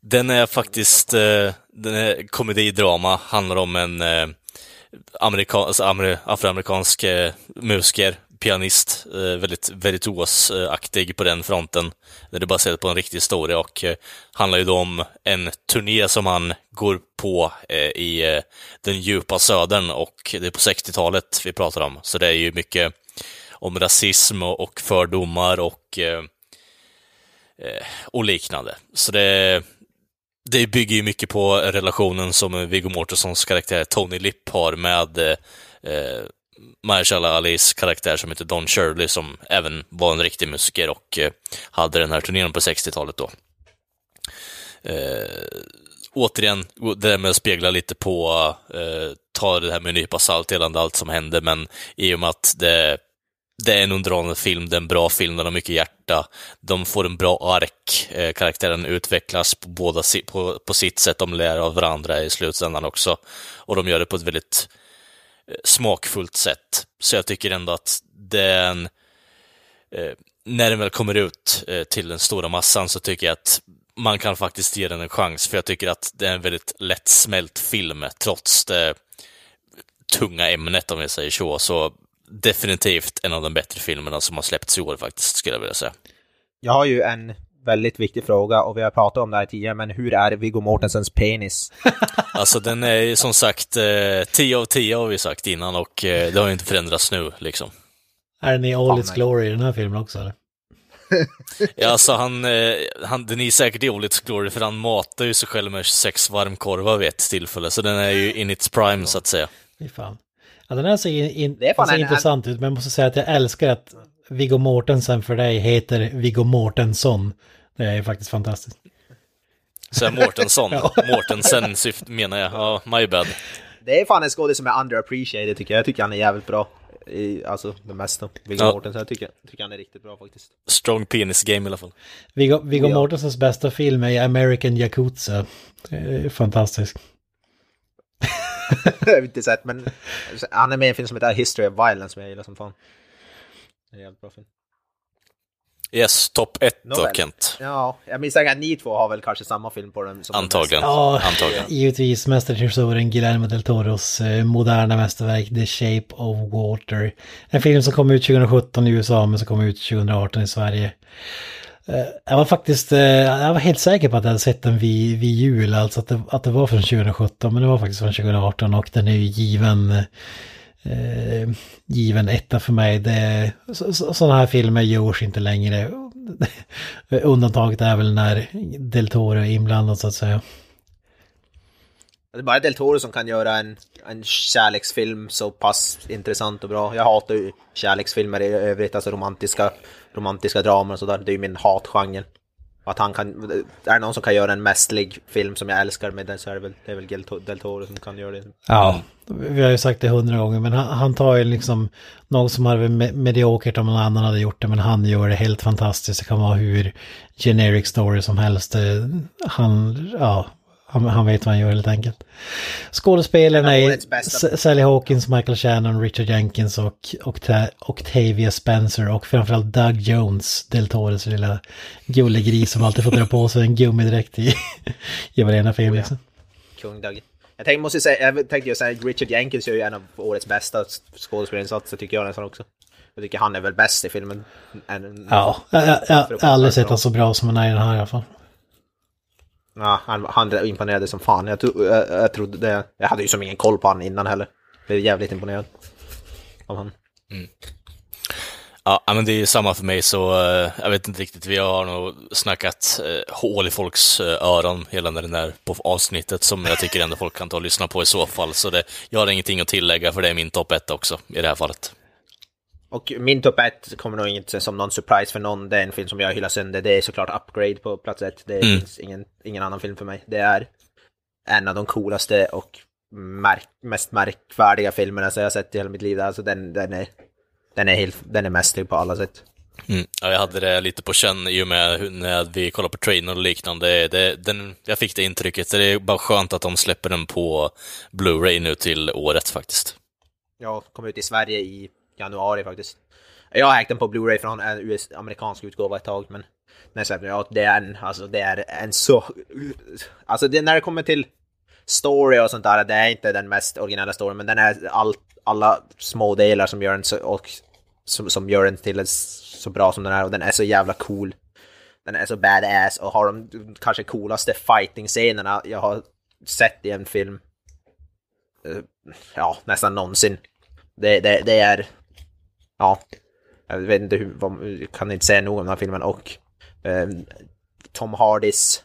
filmen. Är faktiskt eh, den är komedidrama, handlar om en eh, amerikan, alltså amer, afroamerikansk eh, musiker, pianist, eh, väldigt virtuosaktig på den fronten. Det är baserat på en riktig historia och eh, handlar ju då om en turné som han går på eh, i den djupa södern och det är på 60-talet vi pratar om. Så det är ju mycket om rasism och, fördomar och och liknande. Så det, det bygger ju mycket på relationen som Viggo Mortensons karaktär Tony Lipp har med, eh, Mahershala Alis karaktär som heter Don Shirley som även var en riktig musiker och eh, hade den här turnén på 60-talet då. Eh, återigen, det där med att spegla lite på, eh, ta det här med en nypa salt gällande allt som hände, men i och med att det, det är en underhållande film, det är en bra film, den har mycket hjärta, de får en bra ark, eh, karaktären utvecklas på, båda, på, på sitt sätt, de lär av varandra i slutändan också, och de gör det på ett väldigt eh, smakfullt sätt. Så jag tycker ändå att den, eh, när den väl kommer ut eh, till den stora massan så tycker jag att man kan faktiskt ge den en chans, för jag tycker att det är en väldigt lättsmält film, trots det tunga ämnet, om jag säger så. Så definitivt en av de bättre filmerna som har släppts i år faktiskt, skulle jag vilja säga. Jag har ju en väldigt viktig fråga och vi har pratat om det här tidigare, men hur är Viggo Mortensens penis? alltså den är som sagt eh, 10 av 10 har vi sagt innan och eh, det har ju inte förändrats nu liksom. Är den i all its glory i den här filmen också eller? ja, alltså han, eh, han, den är säkert i all its glory för han matar ju sig själv med sex varmkorvar vid ett tillfälle, så den är ju in its prime så att säga. Fy fan. Ja, den här ser, in, ser en, intressant ut, men jag måste säga att jag älskar att Viggo Mortensen för dig heter Viggo Mortensson. Det är ju faktiskt fantastiskt. Så Mårtensson, Mårtensen syft menar jag, ja, my bad. Det är fan en skådis som är underappreciated tycker jag. Jag tycker han är jävligt bra i alltså det mesta. Viggo ja. Mortensen, jag tycker, tycker han är riktigt bra faktiskt. Strong penis game i alla fall. Viggo, Viggo ja. Mortensens bästa film är American Yakuza. Fantastisk. jag har inte sett, men han är med i en film som heter History of Violence som jag gillar som fan. Det är jävligt bra film. Yes, topp ett då Kent. Ja, jag misstänker att ni två har väl kanske samma film på den. Som Antagligen. Ja, Antagligen. givetvis mästerregissören Guillermo del Toros eh, moderna mästerverk The Shape of Water. En film som kom ut 2017 i USA men som kom ut 2018 i Sverige. Eh, jag var faktiskt, eh, jag var helt säker på att jag hade sett den vid, vid jul, alltså att det, att det var från 2017, men det var faktiskt från 2018 och den är ju given eh, given etta för mig. Det, så, så, sådana här filmer görs inte längre. Undantaget är väl när Del Toro är inblandad så att säga. Det är bara Del Toro som kan göra en, en kärleksfilm så pass intressant och bra. Jag hatar ju kärleksfilmer i övrigt, alltså romantiska, romantiska dramer och sådär. Det är ju min hatgenre. Att han kan, är det någon som kan göra en mästerlig film som jag älskar med den så är det väl, det är väl Del Toro som kan göra det. Ja, vi har ju sagt det hundra gånger, men han, han, tar ju liksom något som hade varit mediokert om någon annan hade gjort det, men han gör det helt fantastiskt. Det kan vara hur generic story som helst. Han, ja, han, han, vet vad han gör helt enkelt. Skådespelarna är Sally Hawkins, Michael Shannon, Richard Jenkins och, och Octavia Spencer och framförallt Doug Jones, Del Tores lilla gullegris som alltid får dra på sig en gummidräkt i, i varenda film. Oh. Liksom. Kung Doug. Jag tänkte, måste säga, jag tänkte säga Richard Jenkins är ju en av årets bästa skådespelarinsatser tycker jag nästan också. Jag tycker han är väl bäst i filmen. En, ja, jag, jag, jag har aldrig sett honom så bra som han är i den här i alla fall. Ja, han, han imponerade som fan. Jag, tro, jag, jag trodde det. Jag hade ju som ingen koll på honom innan heller. Jag blev jävligt imponerad av honom. Mm. Ja, men det är samma för mig, så uh, jag vet inte riktigt. Vi har nog snackat uh, hål i folks uh, öron hela den där på avsnittet, som jag tycker ändå folk kan ta och lyssna på i så fall. Så det, jag har ingenting att tillägga, för det är min topp ett också i det här fallet. Och min topp ett kommer nog inte som någon surprise för någon. Det är en film som jag hyllar sönder. Det är såklart Upgrade på plats ett. Det mm. finns ingen, ingen annan film för mig. Det är en av de coolaste och märk, mest märkvärdiga filmerna som jag har sett i hela mitt liv. Alltså den, den är, den är, helt, den är mästerlig på alla sätt. Mm. Ja, jag hade det lite på känn i och med när vi kollade på trainer och liknande. Det, den, jag fick det intrycket. Det är bara skönt att de släpper den på Blu-ray nu till året faktiskt. Ja, kom ut i Sverige i januari faktiskt. Jag har ägt den på Blu-ray från en US amerikansk utgåva ett tag, men när jag ja, det är en, alltså det är en så... Alltså det, när det kommer till story och sånt där, det är inte den mest originella storyn, men den är all, alla små delar som gör den så, och som, som gör den till en så bra som den är och den är så jävla cool. Den är så badass och har de kanske coolaste fighting-scenerna jag har sett i en film. Eh, ja, nästan någonsin. Det, det, det är ja, jag vet inte hur, vad, kan inte säga nog om den här filmen och eh, Tom Hardys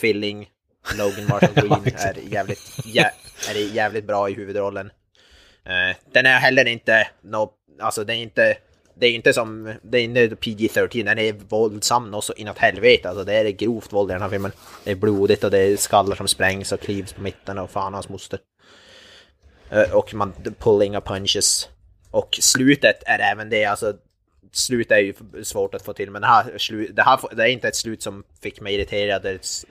tvilling Logan Marshall Green är jävligt, jä, är jävligt bra i huvudrollen. Eh, den är heller inte no, alltså det är inte det är inte som, det är inte PG-13, den är våldsam och så inåt helvete. Alltså det är grovt våld i den här filmen. Det är blodigt och det är skallar som sprängs och klivs på mitten och fan hans moster. Eh, och man pulling of punches. Och slutet är även det, alltså Slut är ju svårt att få till, men det här, slu, det här det är inte ett slut som fick mig irriterad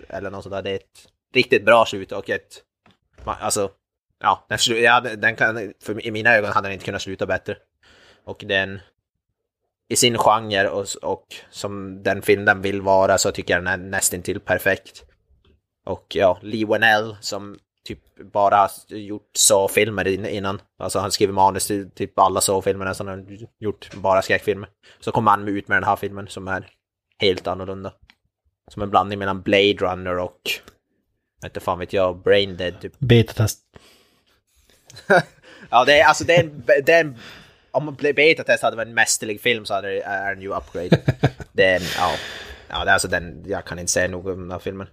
eller något sånt där. Det är ett riktigt bra slut och ett, alltså, ja, den, ja, den kan, för, i mina ögon hade den inte kunnat sluta bättre. Och den, i sin genre och, och som den film den vill vara så tycker jag den är nästintill perfekt. Och ja, Lee Wanell som typ bara gjort så-filmer innan. Alltså han skriver manus till typ alla så-filmer nästan. Han har gjort bara skräckfilmer. Så kommer han ut med den här filmen som är helt annorlunda. Som en blandning mellan Blade Runner och... Inte fan vet jag, Brain Dead typ. Betatest. ja, det är alltså det är en, det är en om Betatest hade varit en mästerlig film så hade det, är den ju upgrade. det är en, ja, ja det är alltså den, jag kan inte säga nog om den här filmen.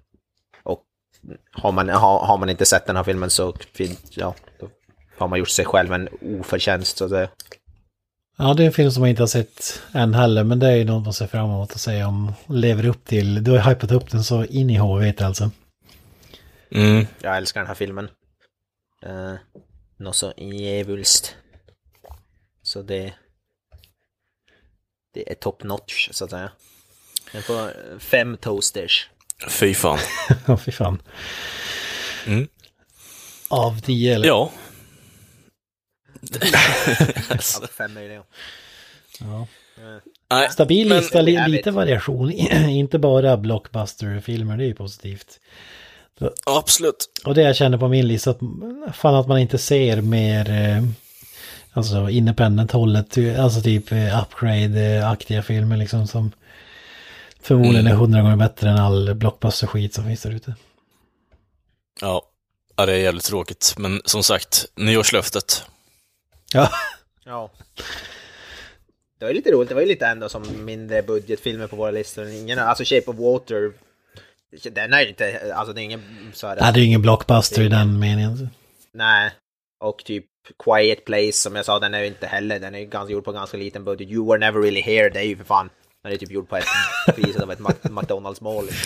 Har man, har, har man inte sett den här filmen så ja, då har man gjort sig själv en oförtjänst så det. Ja, det är en film som jag inte har sett än heller, men det är ju något man ser fram emot att se om lever upp till. Du har hypat upp den så in i HV alltså. Mm. Jag älskar den här filmen. Uh, något så djävulskt. Så det, det är top notch så att säga. Den får fem toasters. Fy fan. Ja, fy fan. Mm. Av tio eller? Ja. Fem möjliga. Ja. Nej, Stabil men- lista, li, lite variation. inte bara blockbuster-filmer, det är ju positivt. absolut. Och det jag känner på min lista, att fan att man inte ser mer, eh, alltså independent-hållet, alltså typ eh, upgrade-aktiga filmer liksom som förmodligen är hundra gånger bättre än all blockbuster-skit som finns där ute. Ja. ja, det är jävligt tråkigt. Men som sagt, nyårslöftet. Ja, Ja. Det var ju lite roligt, det var ju lite ändå som mindre budgetfilmer på våra listor. Ingen, alltså Shape of Water, den är ju inte, alltså det är ingen så här, Nej, det är ju ingen blockbuster i den meningen. Nej. Och typ Quiet Place som jag sa, den är ju inte heller, den är ju ganska gjord på ganska liten budget. You were never really here, det är ju för fan, den är typ gjord på ett priset av ett McDonalds-mål.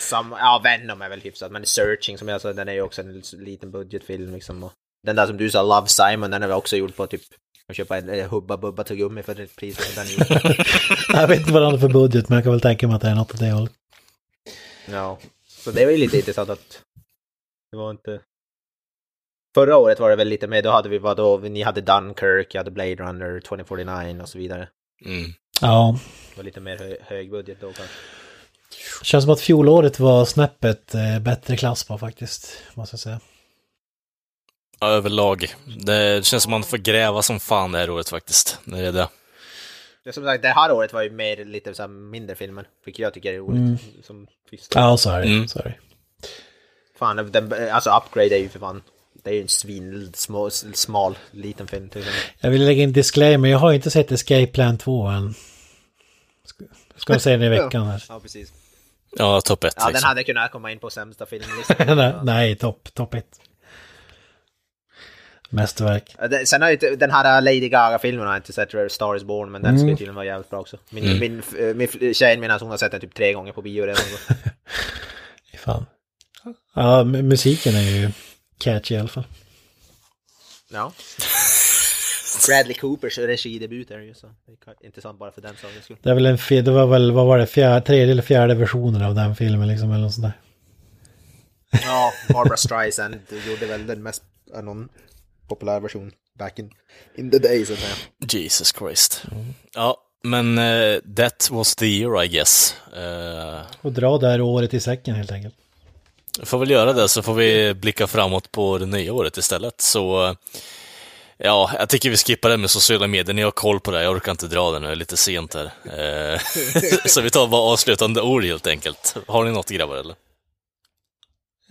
Som, ja, Venom är väl hyfsat, men Searching som jag sa, den är ju också en liten budgetfilm liksom. Och den där som du sa, Love Simon, den är väl också gjord på typ, att köpa en eh, Hubba Bubba tuggummi för det priset den är. Jag vet inte vad det är för budget, men jag kan väl tänka mig att det är något åt det hållet. Ja, så det var ju lite intressant att det var inte... Förra året var det väl lite mer, då hade vi vad då, ni hade Dunkirk, jag hade Blade Runner 2049 och så vidare. Mm. Ja, Det var lite mer hö hög budget då kanske. känns som att fjolåret var snäppet eh, bättre klass på faktiskt, måste jag säga. Ja, överlag. Det känns som man får gräva som fan det här året faktiskt. Det är det. Det, som sagt, det här året var ju mer lite så här mindre filmer, vilket jag tycker är roligt. Mm. Som. Ja, är. Så är det. Fan, den, alltså Upgrade är ju för fan, det är ju en svin, små, smal, liten film. Jag vill lägga in disclaimer, jag har inte sett Escape Plan 2 än. Ska, ska vi se den i veckan här. Ja, precis. Ja, topp ett Ja, den liksom. hade kunnat komma in på sämsta filmlistan. Nej, topp top ett. Mästerverk. Ja, det- Sen har ju inte- den här Lady Gaga-filmen har jag inte sett, Star is Born, men den ska ju tydligen vara jävligt bra också. Min, Mm. min, eh, min tjejen min hon har sett den typ tre gånger på bio redan. Fan. Ja, mu- musiken är ju catchy i alla fall. ja. Bradley Coopers regidebut är det ju, så det intressant bara för den sakens skull. Det är väl en, det var väl, vad var det, fjärde, tredje eller fjärde versionen av den filmen liksom, eller något sånt där. Ja, Barbara Streisand gjorde väl den mest, äh, någon populär version back in, in the day så att säga. Jesus Christ. Ja, men eh, that was the year I guess. Uh, Och dra det här året i säcken helt enkelt. Får väl göra det, så får vi blicka framåt på det nya året istället. Så, ja, jag tycker vi skippar det med sociala medier. Ni har koll på det, jag orkar inte dra det nu, det är lite sent här. Eh, så vi tar bara avslutande ord helt enkelt. Har ni något grabbar eller?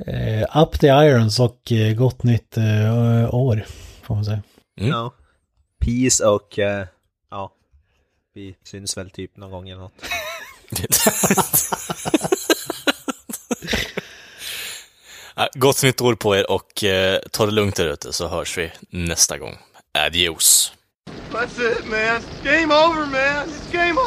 Eh, up the irons och eh, gott nytt eh, år, får man säga. Mm. Ja. Peace och, eh, ja, vi syns väl typ någon gång eller något. Ja, Gott nytt år på er och eh, ta det lugnt där ute så hörs vi nästa gång. Adios! That's it, man. Game over, man. It's game